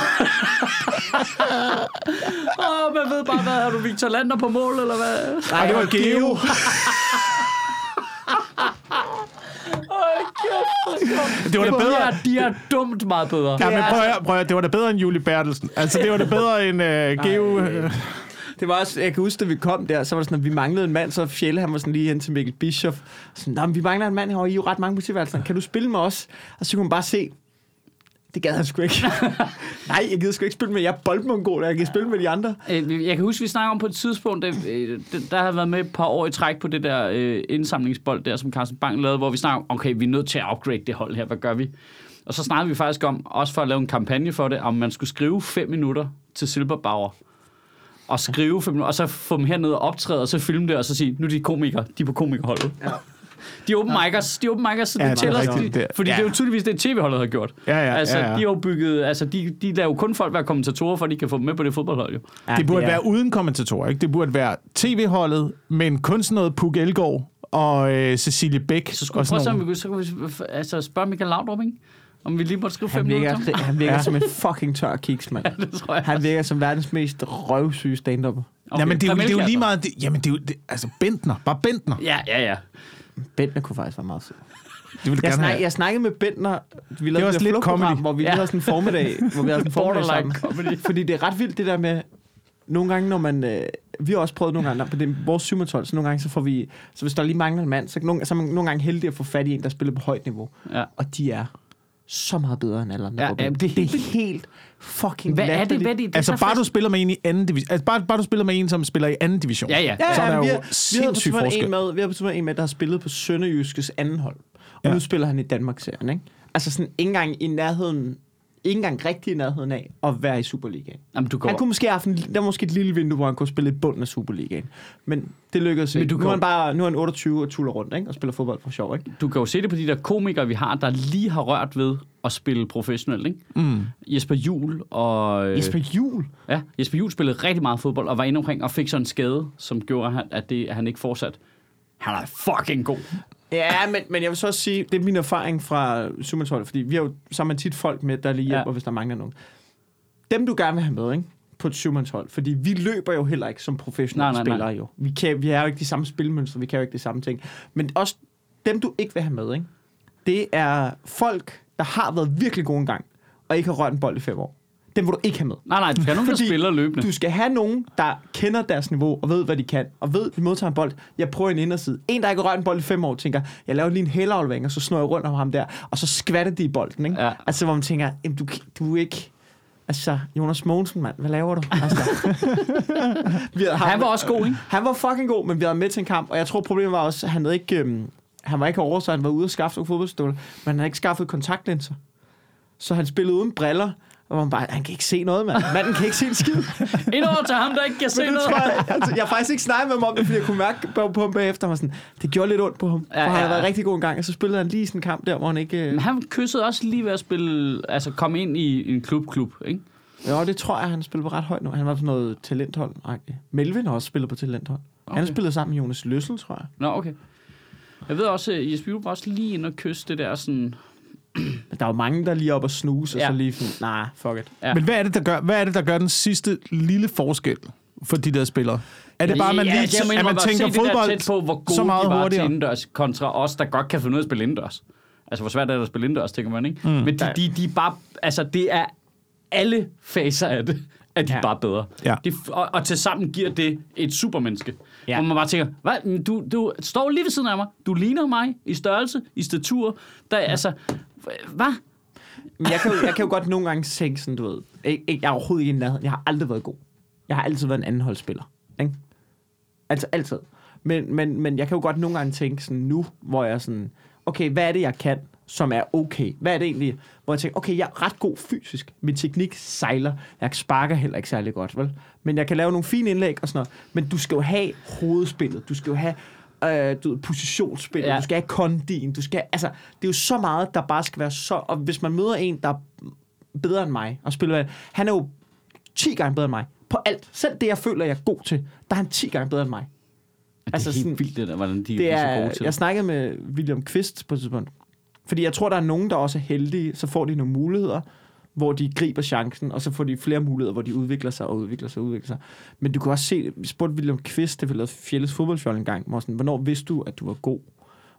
[SPEAKER 1] Åh, man ved bare, hvad har du Victor Lander på mål, eller hvad?
[SPEAKER 2] Nej, det var Geo.
[SPEAKER 3] Det var da
[SPEAKER 1] De
[SPEAKER 3] bedre.
[SPEAKER 1] er, de er dumt meget bedre.
[SPEAKER 3] Ja, men prøv at, prøv at, det var da bedre end Julie Bertelsen. Altså, det var da bedre end uh, Geo.
[SPEAKER 2] Det var også, jeg kan huske, da vi kom der, så var det sådan, at vi manglede en mand, så Fjelle, han var sådan lige hen til Mikkel Bischoff. Sådan, Nå, men vi mangler en mand herovre, I er jo ret mange på tilværelsen. Kan du spille med os? Og så kunne man bare se, det gad han sgu ikke. Nej, jeg gider sgu ikke spille med jer boldmongol, jeg kan spille med de andre.
[SPEAKER 1] Øh, Jeg kan huske, vi snakker om på et tidspunkt, der, øh, der har været med et par år i træk på det der øh, indsamlingsbold der, som Carsten Bang lavede, hvor vi snakker om, okay, vi er nødt til at upgrade det hold her, hvad gør vi? Og så snakkede vi faktisk om, også for at lave en kampagne for det, om man skulle skrive fem minutter til Silberbauer. Og skrive fem minutter, og så få dem herned og optræde, og så filme det, og så sige, nu er de komikere, de er på komikerholdet. Ja. De er open micers, de er open micers, så
[SPEAKER 3] Ja,
[SPEAKER 1] det
[SPEAKER 3] det er
[SPEAKER 1] tæller,
[SPEAKER 3] rigtigt.
[SPEAKER 1] de,
[SPEAKER 3] Det-
[SPEAKER 1] fordi
[SPEAKER 3] ja.
[SPEAKER 1] det er jo tydeligvis det, tv-holdet har gjort.
[SPEAKER 3] Ja, ja,
[SPEAKER 1] altså,
[SPEAKER 3] ja, ja.
[SPEAKER 1] de har jo bygget, altså, de, de lader jo kun folk være kommentatorer, for at de kan få dem med på det fodboldhold, jo.
[SPEAKER 2] Ja,
[SPEAKER 3] Det burde
[SPEAKER 2] er-
[SPEAKER 3] være uden kommentatorer, ikke? Det burde være tv-holdet, men kun sådan noget Puk Elgård og øh, Cecilie Bæk.
[SPEAKER 1] Så skulle
[SPEAKER 3] og
[SPEAKER 1] prøve
[SPEAKER 3] sådan
[SPEAKER 1] vi, så kunne vi altså, spørge Michael Laudrup, ikke? Om vi lige måtte skrive
[SPEAKER 2] Han
[SPEAKER 1] minutter
[SPEAKER 2] virker,
[SPEAKER 1] til ham.
[SPEAKER 2] han virker
[SPEAKER 3] Ja.
[SPEAKER 2] ja. som en fucking tør kiks, mand.
[SPEAKER 1] Det tror jeg.
[SPEAKER 2] Han virker som verdens mest røvsyge stand-up.
[SPEAKER 1] Okay,
[SPEAKER 3] Jamen, det er, jo, det er jo lige meget... Det, jamen, det er jo... Det, altså, Bentner. Bare Bentner.
[SPEAKER 1] Ja, ja, ja.
[SPEAKER 2] Bentner kunne faktisk være meget sød.
[SPEAKER 3] Det vil
[SPEAKER 2] Jeg,
[SPEAKER 3] gerne
[SPEAKER 2] snak,
[SPEAKER 3] have.
[SPEAKER 2] jeg snakkede med Bentner, vi
[SPEAKER 3] var
[SPEAKER 2] lavede det
[SPEAKER 3] lidt
[SPEAKER 2] lidt
[SPEAKER 3] comedy.
[SPEAKER 2] hvor vi
[SPEAKER 1] Ja.
[SPEAKER 2] ja. havde sådan en formiddag, hvor vi havde sådan en formiddag sammen.
[SPEAKER 1] comedy.
[SPEAKER 2] Fordi det er ret vildt det der med, nogle gange når man, øh, vi har også prøvet nogle gange, på det, vores 7 så nogle gange så får vi, så hvis der lige mangler en mand, så, nogle, så er man nogle gange heldig at få fat i en, der spiller på højt niveau.
[SPEAKER 1] ja.
[SPEAKER 2] Og de er så meget bedre end alle andre.
[SPEAKER 1] Ja, ja, det er
[SPEAKER 2] det er
[SPEAKER 1] helt-
[SPEAKER 2] helt fucking
[SPEAKER 1] Hvad er det?
[SPEAKER 2] latterligt.
[SPEAKER 1] Hvad er det? det
[SPEAKER 3] Altså,
[SPEAKER 1] så
[SPEAKER 3] bare du spiller med en i anden division. Altså, bare, bare du spiller med en, som spiller i anden division.
[SPEAKER 1] Ja, ja.
[SPEAKER 2] Ja,
[SPEAKER 3] Så er
[SPEAKER 2] ja,
[SPEAKER 3] der
[SPEAKER 2] vi
[SPEAKER 3] jo
[SPEAKER 2] har, vi
[SPEAKER 3] sindssyg
[SPEAKER 2] Twitter
[SPEAKER 3] forskel.
[SPEAKER 2] en med, vi har på en med, der har spillet på Sønderjyskes anden hold. Og
[SPEAKER 3] Ja.
[SPEAKER 2] ja. nu spiller han i Danmark-serien, ikke? Altså sådan ikke engang i nærheden, ikke engang rigtig i nærheden af at være i Superligaen.
[SPEAKER 1] Jamen, du går...
[SPEAKER 2] Han kunne måske have haft en, der måske et lille vindue, hvor han kunne spille i bunden af Superligaen. Men det lykkedes
[SPEAKER 1] Men
[SPEAKER 2] ikke.
[SPEAKER 1] du
[SPEAKER 2] Nu er han bare nu er han 28 og tuller rundt, ikke? Og spiller fodbold for sjov, ikke?
[SPEAKER 1] du kan jo se det på de der komikere, vi har, der lige har rørt ved at spille professionelt, ikke?
[SPEAKER 3] Mm.
[SPEAKER 1] Jesper Juhl og... øh,
[SPEAKER 2] Jesper Juhl.
[SPEAKER 1] Ja, Jesper Juhl spillede rigtig meget fodbold, og var inde omkring og fik sådan en skade, som gjorde, at han- at, det, at han ikke fortsat. Han er fucking god.
[SPEAKER 2] Ja, men, men jeg vil så også sige, det er min erfaring fra Superligaen, fordi vi har jo man tit folk med, der lige hjælper,
[SPEAKER 1] Ja.
[SPEAKER 2] hvis der mangler nogen. Dem, du gerne vil have med, ikke? på et syvmandshold, fordi vi løber jo heller ikke som professionelle
[SPEAKER 1] Nej, nej, nej.
[SPEAKER 2] spillere jo. Vi, kan, vi har jo ikke de samme spilmønstre, vi kan jo ikke det samme ting. Men også dem, du ikke vil have med, ikke? det er folk, der har været virkelig gode engang, og ikke har rørt en bold i fem år. Dem vil du ikke have med.
[SPEAKER 1] Nej, nej, du skal have nogen, der spiller løbende.
[SPEAKER 2] Du skal have nogen, der kender deres niveau og ved, hvad de kan, og ved, de modtager en bold. Jeg prøver en inderside. En, der ikke har rørt en bold i fem år, tænker, jeg laver lige en hælaflevering, og så snor jeg rundt om ham der, og så skvatter de i bolden. Ikke?
[SPEAKER 1] Ja.
[SPEAKER 2] Altså, hvor man tænker, "Jamen, du, du er ikke... Altså, Jonas Mogensen, mand, hvad laver du? Altså, vi havde,
[SPEAKER 1] Han var også god, ikke?
[SPEAKER 2] han var fucking god, men vi havde med til en kamp, og jeg tror, problemet var også, at han havde ikke... Øhm, han var ikke over, så han var ude og skaffe nogle fodboldstøvler, men han havde ikke skaffet kontaktlinser. Så han spillede uden briller, og man bare, han kan ikke se noget, mand. Manden kan ikke se en skid.
[SPEAKER 1] Ind over til ham, der ikke kan se
[SPEAKER 2] Men
[SPEAKER 1] noget.
[SPEAKER 2] jeg, altså, jeg har faktisk ikke snakket med ham om det, fordi jeg kunne mærke på, ham bagefter, var sådan, det gjorde lidt ondt på ham.
[SPEAKER 1] Ja,
[SPEAKER 2] Ja, for han
[SPEAKER 1] ja,
[SPEAKER 2] havde været rigtig god en gang, og så spillede han lige sådan en kamp der, hvor han ikke...
[SPEAKER 1] Men
[SPEAKER 2] Øh...
[SPEAKER 1] han kyssede også lige ved at spille, altså komme ind i en klub-klub, ikke?
[SPEAKER 2] Jo, det tror jeg, han spiller på ret højt nu. Han var på sådan noget talenthold. -agtigt. Melvin har også spillet på talenthold. Okay. Han spillet sammen med Jonas Løssel, tror jeg.
[SPEAKER 1] Nå, okay. Jeg ved også, at Jesper Juhl var også lige inde og kysse det der sådan...
[SPEAKER 2] Men der er jo mange, der lige oppe og snuse,
[SPEAKER 1] Ja.
[SPEAKER 2] og så lige sådan, nej, nah, fuck it.
[SPEAKER 1] Ja.
[SPEAKER 3] Men hvad er, det, der gør, hvad er det, der gør den sidste lille forskel for de der spillere? Er det bare, at man, lige,
[SPEAKER 1] jeg
[SPEAKER 3] at man tænker fodbold
[SPEAKER 1] tæt på, hvor gode
[SPEAKER 3] så meget
[SPEAKER 1] de var
[SPEAKER 3] hurtigere?
[SPEAKER 1] til indendørs, kontra os, der godt kan finde ud af at spille indendørs. Altså, hvor svært er det at spille indendørs, tænker man, ikke? Mm. Men de, de, de er bare... Altså, det er alle faser af det. er de
[SPEAKER 2] Ja.
[SPEAKER 1] ja. bare bedre.
[SPEAKER 3] Ja.
[SPEAKER 1] Det, og, og til sammen giver det et supermenneske.
[SPEAKER 2] Ja.
[SPEAKER 1] Ja. Hvor man bare tænker, hvad? Du, du står lige ved siden af mig. Du ligner mig i størrelse, i statur. Der, ja. Altså, hvad?
[SPEAKER 2] Men jeg kan, jo, jeg kan jo godt nogle gange tænke sådan, du ved, jeg er overhovedet ikke i nærheden. Jeg har aldrig været god. Jeg har altid været en anden holdspiller. Ikke? Altså altid. Men, men, men jeg kan jo godt nogle gange tænke sådan nu, hvor jeg er sådan, okay, hvad er det, jeg kan, som er okay? Hvad er det egentlig, hvor jeg tænker, okay, jeg er ret god fysisk. Min teknik sejler. Jeg sparker heller ikke særlig godt, vel? Men jeg kan lave nogle fine indlæg og sådan noget. Men du skal jo have hovedspillet. Du skal jo have øh, du ved, positionsspillet. Ja. Du skal have kondien. Du skal, altså, det er jo så meget, der bare skal være så... Og hvis man møder en, der er bedre end mig og spiller... Han er jo 10 gange bedre end mig. På alt. Selv det, jeg føler, jeg er god til, der er han 10 gange bedre end mig.
[SPEAKER 1] Det er
[SPEAKER 2] Altså
[SPEAKER 1] helt
[SPEAKER 2] sådan-
[SPEAKER 1] vildt, det der, hvordan de
[SPEAKER 2] Det
[SPEAKER 1] er så
[SPEAKER 2] er,
[SPEAKER 1] gode til
[SPEAKER 2] jeg snakkede med William Kvist på et tidspunkt. Fordi jeg tror, der er nogen, der også er heldige. Så får de nogle muligheder, hvor de griber chancen, og så får de flere muligheder, hvor de udvikler sig og udvikler sig og udvikler sig. Men du kan også se, vi spurgte William Kvist, det vi lavede Fjelles fodboldfjold en gang, hvor sådan, hvornår vidste du, at du var god?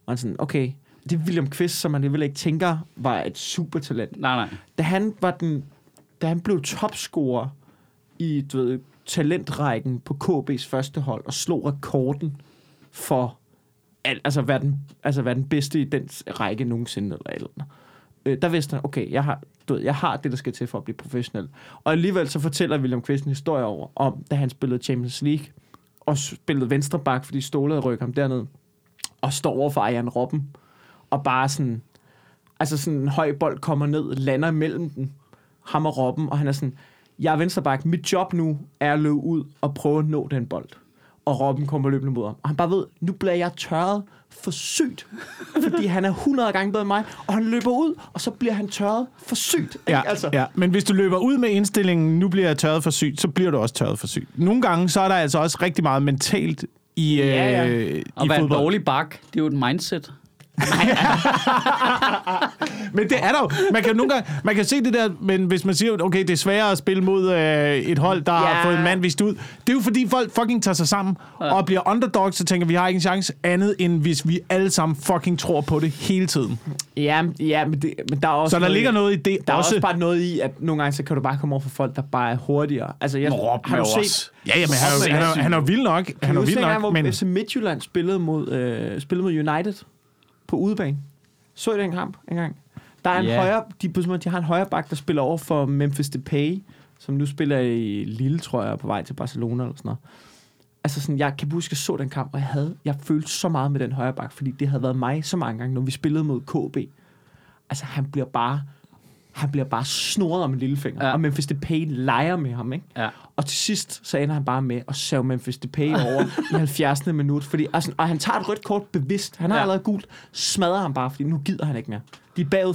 [SPEAKER 2] Og han sådan, okay, det er William Kvist, som man alligevel ikke tænker var et supertalent.
[SPEAKER 1] Nej, nej.
[SPEAKER 2] Da han, var den, da han blev topscorer i du ved, talentrækken på KB's første hold, og slog rekorden for al, altså, være den, altså være den bedste i den række nogensinde, eller eller. Øh, der vidste han, okay, jeg har, du ved, jeg har det, der skal til for at blive professionel. Og alligevel så fortæller William Quist en historie over, om da han spillede Champions League, og spillede venstre bak, fordi Ståle havde ham derned, og står over for Ejern Robben, og bare sådan, altså sådan en høj bold kommer ned, lander mellem den, ham og Robben, og han er sådan, jeg er venstreback, mit job nu er at løbe ud og prøve at nå den bold. Og Robben kommer løbende mod ham. Og han bare ved, nu bliver jeg tørret for sygt. Fordi han er 100 gange bedre end mig, og han løber ud, og så bliver han tørret for sygt. Ikke?
[SPEAKER 3] Ja,
[SPEAKER 2] altså,
[SPEAKER 3] ja, men hvis du løber ud med indstillingen, nu bliver jeg tørret for sygt, så bliver du også tørret for sygt. Nogle gange, så er der altså også rigtig meget mentalt i,
[SPEAKER 2] Ja, ja.
[SPEAKER 3] øh,
[SPEAKER 1] Og
[SPEAKER 3] i
[SPEAKER 1] være en dårlig bak, det er jo et mindset.
[SPEAKER 3] Men det er der jo. Man kan nogle gange, man kan se det der, men hvis man siger, okay, det er sværere at spille mod øh, et hold, der ja. har
[SPEAKER 2] Ja.
[SPEAKER 3] fået en mand vist ud. Det er jo fordi folk fucking tager sig sammen ja. og bliver underdogs, så tænker vi har ikke en chance andet, end hvis vi alle sammen fucking tror på det hele tiden.
[SPEAKER 2] ja, ja men, det, men der er også
[SPEAKER 3] Så der ligger noget i det
[SPEAKER 2] Der er
[SPEAKER 3] også.
[SPEAKER 2] også bare noget i, at nogle gange, så kan du bare komme over for folk, der bare er hurtigere. Altså, jeg,
[SPEAKER 3] Robben
[SPEAKER 2] har du set,
[SPEAKER 3] også. Ja, jamen, han, han, er, han er vild nok. Han er vild nok,
[SPEAKER 2] hvor
[SPEAKER 3] men...
[SPEAKER 2] FC Midtjylland spillede mod, øh, spillede mod United på udebane? Så I den kamp engang? Der er en
[SPEAKER 1] Ja.
[SPEAKER 2] højre, de, de har en højre bak, der spiller over for Memphis Depay, som nu spiller i Lille, tror jeg, på vej til Barcelona eller sådan noget. Altså sådan, jeg kan huske, at jeg så den kamp, og jeg havde, jeg følte så meget med den højre bak, fordi det havde været mig så mange gange, når vi spillede mod KB. Altså, han bliver bare, han bliver bare snoret om en lillefinger, ja. Og Memphis Depay leger med ham, ikke?
[SPEAKER 1] Ja.
[SPEAKER 2] Og til sidst, så ender han bare med at save Memphis Depay over i 70. minut. Fordi, altså, og han tager et rødt kort bevidst. Han har ja. Allerede gult. Smadrer ham bare, fordi nu gider han ikke mere. De er bagud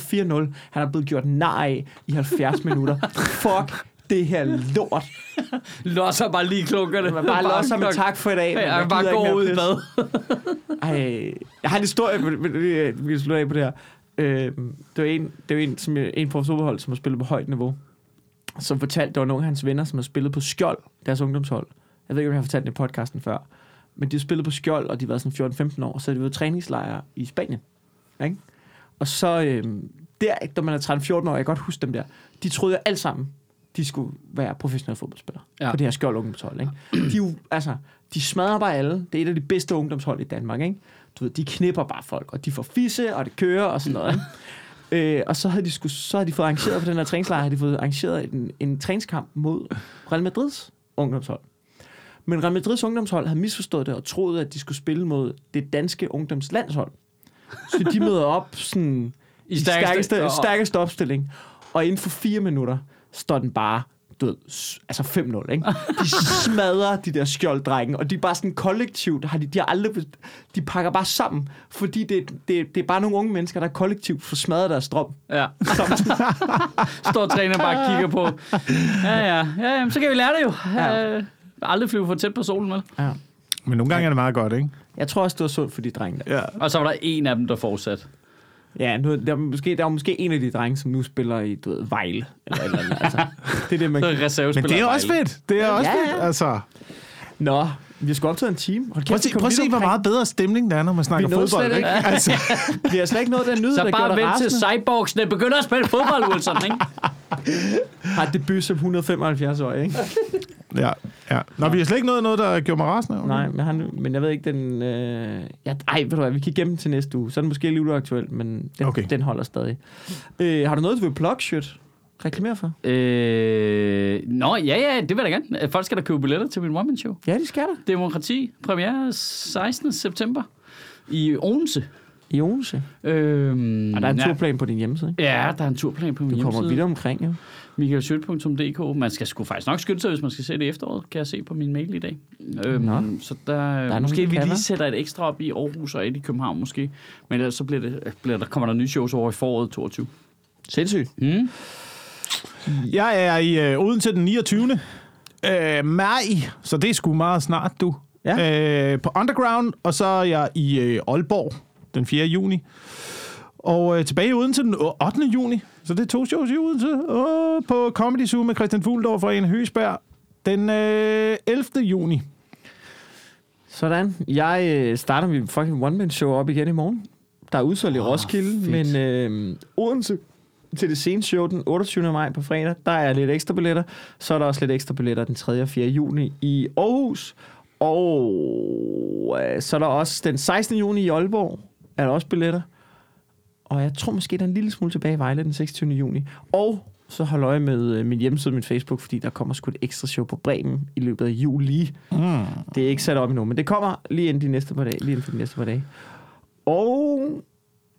[SPEAKER 2] 4-0. Han er blevet gjort af i 70 minutter. Fuck det her lort.
[SPEAKER 1] Losser bare lige klunkerne.
[SPEAKER 2] Man bare losser med tak for i dag.
[SPEAKER 1] Ja,
[SPEAKER 2] jeg
[SPEAKER 1] bare går ud i bad.
[SPEAKER 2] Ej, jeg har en historie, vi- vi- vi- af på det her. Øh, det var en, det var en, som, jeg- en fra vores fodboldhold, som har spillet på højt niveau, som fortalte, der var nogle af hans venner, som har spillet på Skjold, deres ungdomshold. Jeg ved ikke, om jeg har fortalt det i podcasten før. Men de har spillet på Skjold, og de været sådan 14-15 år, så de været træningslejre i Spanien. Ikke? Og så, øh, der, da man er 13-14 år, jeg kan godt huske dem der, de troede jo alt sammen, de skulle være professionelle fodboldspillere ja. På det her Skjold ungdomshold. Ikke? De, jo, altså, de smadrer bare alle. Det er et af de bedste ungdomshold i Danmark. Ikke? Du ved, de knipper bare folk, og de får fisse, og det kører og sådan noget. Øh, og så havde, de sku, så havde de fået arrangeret på den her træningslejr, havde de fået arrangeret en, en træningskamp mod Real Madrids ungdomshold. Men Real Madrids ungdomshold havde misforstået det og troede, at de skulle spille mod det danske ungdomslandshold. Så de møder op sådan, i,
[SPEAKER 1] I
[SPEAKER 2] stærkeste,
[SPEAKER 1] stærkeste-
[SPEAKER 2] stærkeste, stærkeste opstilling. Og inden for fire minutter står den bare du ved, altså 5-0, ikke? De smadrer de der skjolddrækken, og de er bare sådan kollektivt, har de, de har aldrig, de pakker bare sammen, fordi det, det, det er bare nogle unge mennesker, der kollektivt får smadret deres drøm.
[SPEAKER 1] Ja. Står træner bare og kigger på. Ja, ja. ja jamen, så kan vi lære det jo.
[SPEAKER 2] Ja.
[SPEAKER 1] Ja. Aldrig flyve for tæt på solen, vel?
[SPEAKER 2] Ja.
[SPEAKER 3] Men nogle gange er det meget godt, ikke?
[SPEAKER 2] Jeg tror også, det var sundt for de drenge der.
[SPEAKER 3] Ja.
[SPEAKER 1] Og så var der en af dem, der fortsat.
[SPEAKER 2] Ja, nu, der, er måske, der er måske en af de drenge, som nu spiller i, du ved, Vejle. Eller, eller. Altså, det er det, man...
[SPEAKER 1] Så.
[SPEAKER 3] Men det er også fedt. Det er også
[SPEAKER 2] Ja,
[SPEAKER 3] fedt,
[SPEAKER 2] ja.
[SPEAKER 3] altså.
[SPEAKER 2] Nå, vi skal optage en time. Hold
[SPEAKER 3] Prøv at se, prøv at se hvor meget bedre stemning der er, når man snakker
[SPEAKER 2] Vi
[SPEAKER 3] fodbold,
[SPEAKER 2] slet
[SPEAKER 3] ikke?
[SPEAKER 2] ikke.
[SPEAKER 3] Altså,
[SPEAKER 2] Vi har slet ikke noget af den nyhed,
[SPEAKER 1] Så
[SPEAKER 2] der
[SPEAKER 1] bare vent til cyborgsene begynder at spille fodbold, Wilson, ikke?
[SPEAKER 2] Har debut som 175 år, ikke?
[SPEAKER 3] Ja, ja. Nå, vi har slet ikke nået noget, der gjorde mig rasende. Okay.
[SPEAKER 2] Nej, men, han, men jeg ved ikke, den... Øh, ja, ej, ved du hvad, vi kan gemme den til næste uge. Så er den måske lidt uaktuel, men den,
[SPEAKER 3] Okay.
[SPEAKER 2] okay. den holder stadig. Øh, har du noget, du vil plug, shit? Reklamere for?
[SPEAKER 1] Øh, nå, ja, ja, det vil jeg da gerne. Folk skal da købe billetter til min one-man-show.
[SPEAKER 2] Ja, det skal der.
[SPEAKER 1] Demokrati, premiere 16. september i Odense.
[SPEAKER 2] I Odense.
[SPEAKER 1] Øhm,
[SPEAKER 2] Og der er en
[SPEAKER 1] ja.
[SPEAKER 2] turplan på din hjemmeside, ikke?
[SPEAKER 1] Ja, der er en turplan på min
[SPEAKER 2] Du kommer
[SPEAKER 1] hjemmeside.
[SPEAKER 2] vidt omkring, jo.
[SPEAKER 1] michaelschødt.dk. Man skal sgu faktisk nok skynde sig, hvis man skal se det i efteråret, kan jeg se på min mail i dag. Øhm,
[SPEAKER 2] Nå.
[SPEAKER 1] så der,
[SPEAKER 2] nogen,
[SPEAKER 1] der måske
[SPEAKER 2] der
[SPEAKER 1] vi lige sætter et ekstra op i Aarhus og et i København måske. Men ellers så bliver det, bliver der, kommer der nye shows over i foråret 22.
[SPEAKER 2] Sindssygt.
[SPEAKER 1] Mm.
[SPEAKER 3] Jeg er i øh, Odense den 29. Øh, maj, så det er sgu meget snart, du.
[SPEAKER 2] Ja.
[SPEAKER 3] Øh, på Underground, og så er jeg i øh, Aalborg den 4. juni. Og øh, tilbage i Odense den 8. juni. Så det er to shows i Odense. Og på Comedy Zoo med Christian Fuldorf og en Høsberg den øh, 11. juni.
[SPEAKER 2] Sådan. Jeg øh, starter mit fucking one-man-show op igen i morgen. Der er udsolgt i
[SPEAKER 1] Åh,
[SPEAKER 2] Roskilde,
[SPEAKER 1] fedt.
[SPEAKER 2] men øh, Odense til det seneste show den 28. maj på fredag, der er lidt ekstra billetter. Så er der også lidt ekstra billetter den 3. og 4. juni i Aarhus. Og øh, så er der også den 16. juni i Aalborg, er der også billetter. Og jeg tror måske, der er en lille smule tilbage i Vejle den 26. juni. Og så hold øje med øh, min hjemmeside og min Facebook, fordi der kommer sgu et ekstra show på Bremen i løbet af juli.
[SPEAKER 3] Mm.
[SPEAKER 2] Det er ikke sat op endnu, men det kommer lige inden de næste par dage. Lige inden for de næste par dage. Og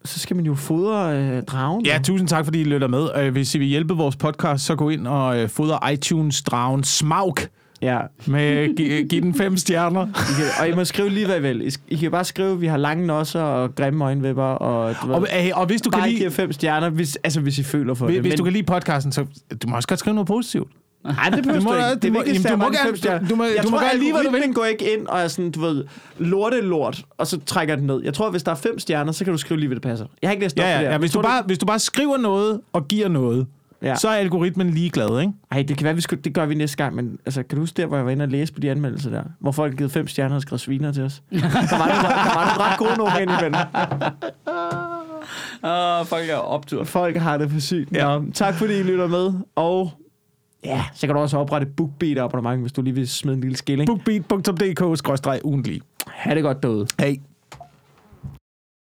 [SPEAKER 2] så skal man jo fodre øh, dragen.
[SPEAKER 3] Ja, tusind tak, fordi I lytter med. Øh, Hvis I vil hjælpe vores podcast, så gå ind og øh, fodre iTunes-dragen Smaug
[SPEAKER 2] ja.
[SPEAKER 3] med gi- giv den fem stjerner.
[SPEAKER 2] I kan, og I må skrive lige, hvad I vil. I, I kan bare skrive, at vi har lange nosser og grimme øjenvipper. Og, du ved,
[SPEAKER 3] Og, øh, og hvis du kan
[SPEAKER 2] bare
[SPEAKER 3] lide...
[SPEAKER 2] give fem stjerner, hvis, altså hvis I føler for
[SPEAKER 3] Hvis,
[SPEAKER 2] det.
[SPEAKER 3] hvis du kan lide podcasten, så du må også godt skrive noget positivt.
[SPEAKER 2] Nej, det behøver
[SPEAKER 3] Du
[SPEAKER 2] du,
[SPEAKER 3] må-
[SPEAKER 2] ikke.
[SPEAKER 3] du
[SPEAKER 2] Det
[SPEAKER 3] må-
[SPEAKER 2] vigtigste
[SPEAKER 3] jamen, du må gerne-
[SPEAKER 2] stjerner.
[SPEAKER 3] du må-
[SPEAKER 2] jeg
[SPEAKER 3] du må
[SPEAKER 2] tror,
[SPEAKER 3] gerne lide, hvad du vil.
[SPEAKER 2] går ikke ind og er sådan, du ved, lorte lort, og så trækker den ned. Jeg tror, hvis der er fem stjerner, så kan du skrive lige, hvad det passer. Jeg har ikke læst op
[SPEAKER 3] Ja,
[SPEAKER 2] det
[SPEAKER 3] ja,
[SPEAKER 2] her.
[SPEAKER 3] ja hvis, du bare, hvis du bare skriver noget og giver noget,
[SPEAKER 2] Ja.
[SPEAKER 3] ja. så er algoritmen ligeglad, ikke?
[SPEAKER 2] Ej, det kan være, vi skulle, det gør vi næste gang, men altså, kan du huske der, hvor jeg var inde og læse på de anmeldelser der? Hvor folk givet fem stjerner og skrevet sviner til os. Der var nogle, der nogle ret gode nogle ind imellem.
[SPEAKER 1] Uh, folk er optur.
[SPEAKER 2] Folk har det for sygt. Ja. Nå, tak fordi I lytter med, og ja, så kan du også oprette et BookBeat abonnement, hvis du lige vil smide en lille skilling.
[SPEAKER 3] Bookbeat.dk-ugentlig.
[SPEAKER 2] Ha' det godt derude.
[SPEAKER 3] Hey.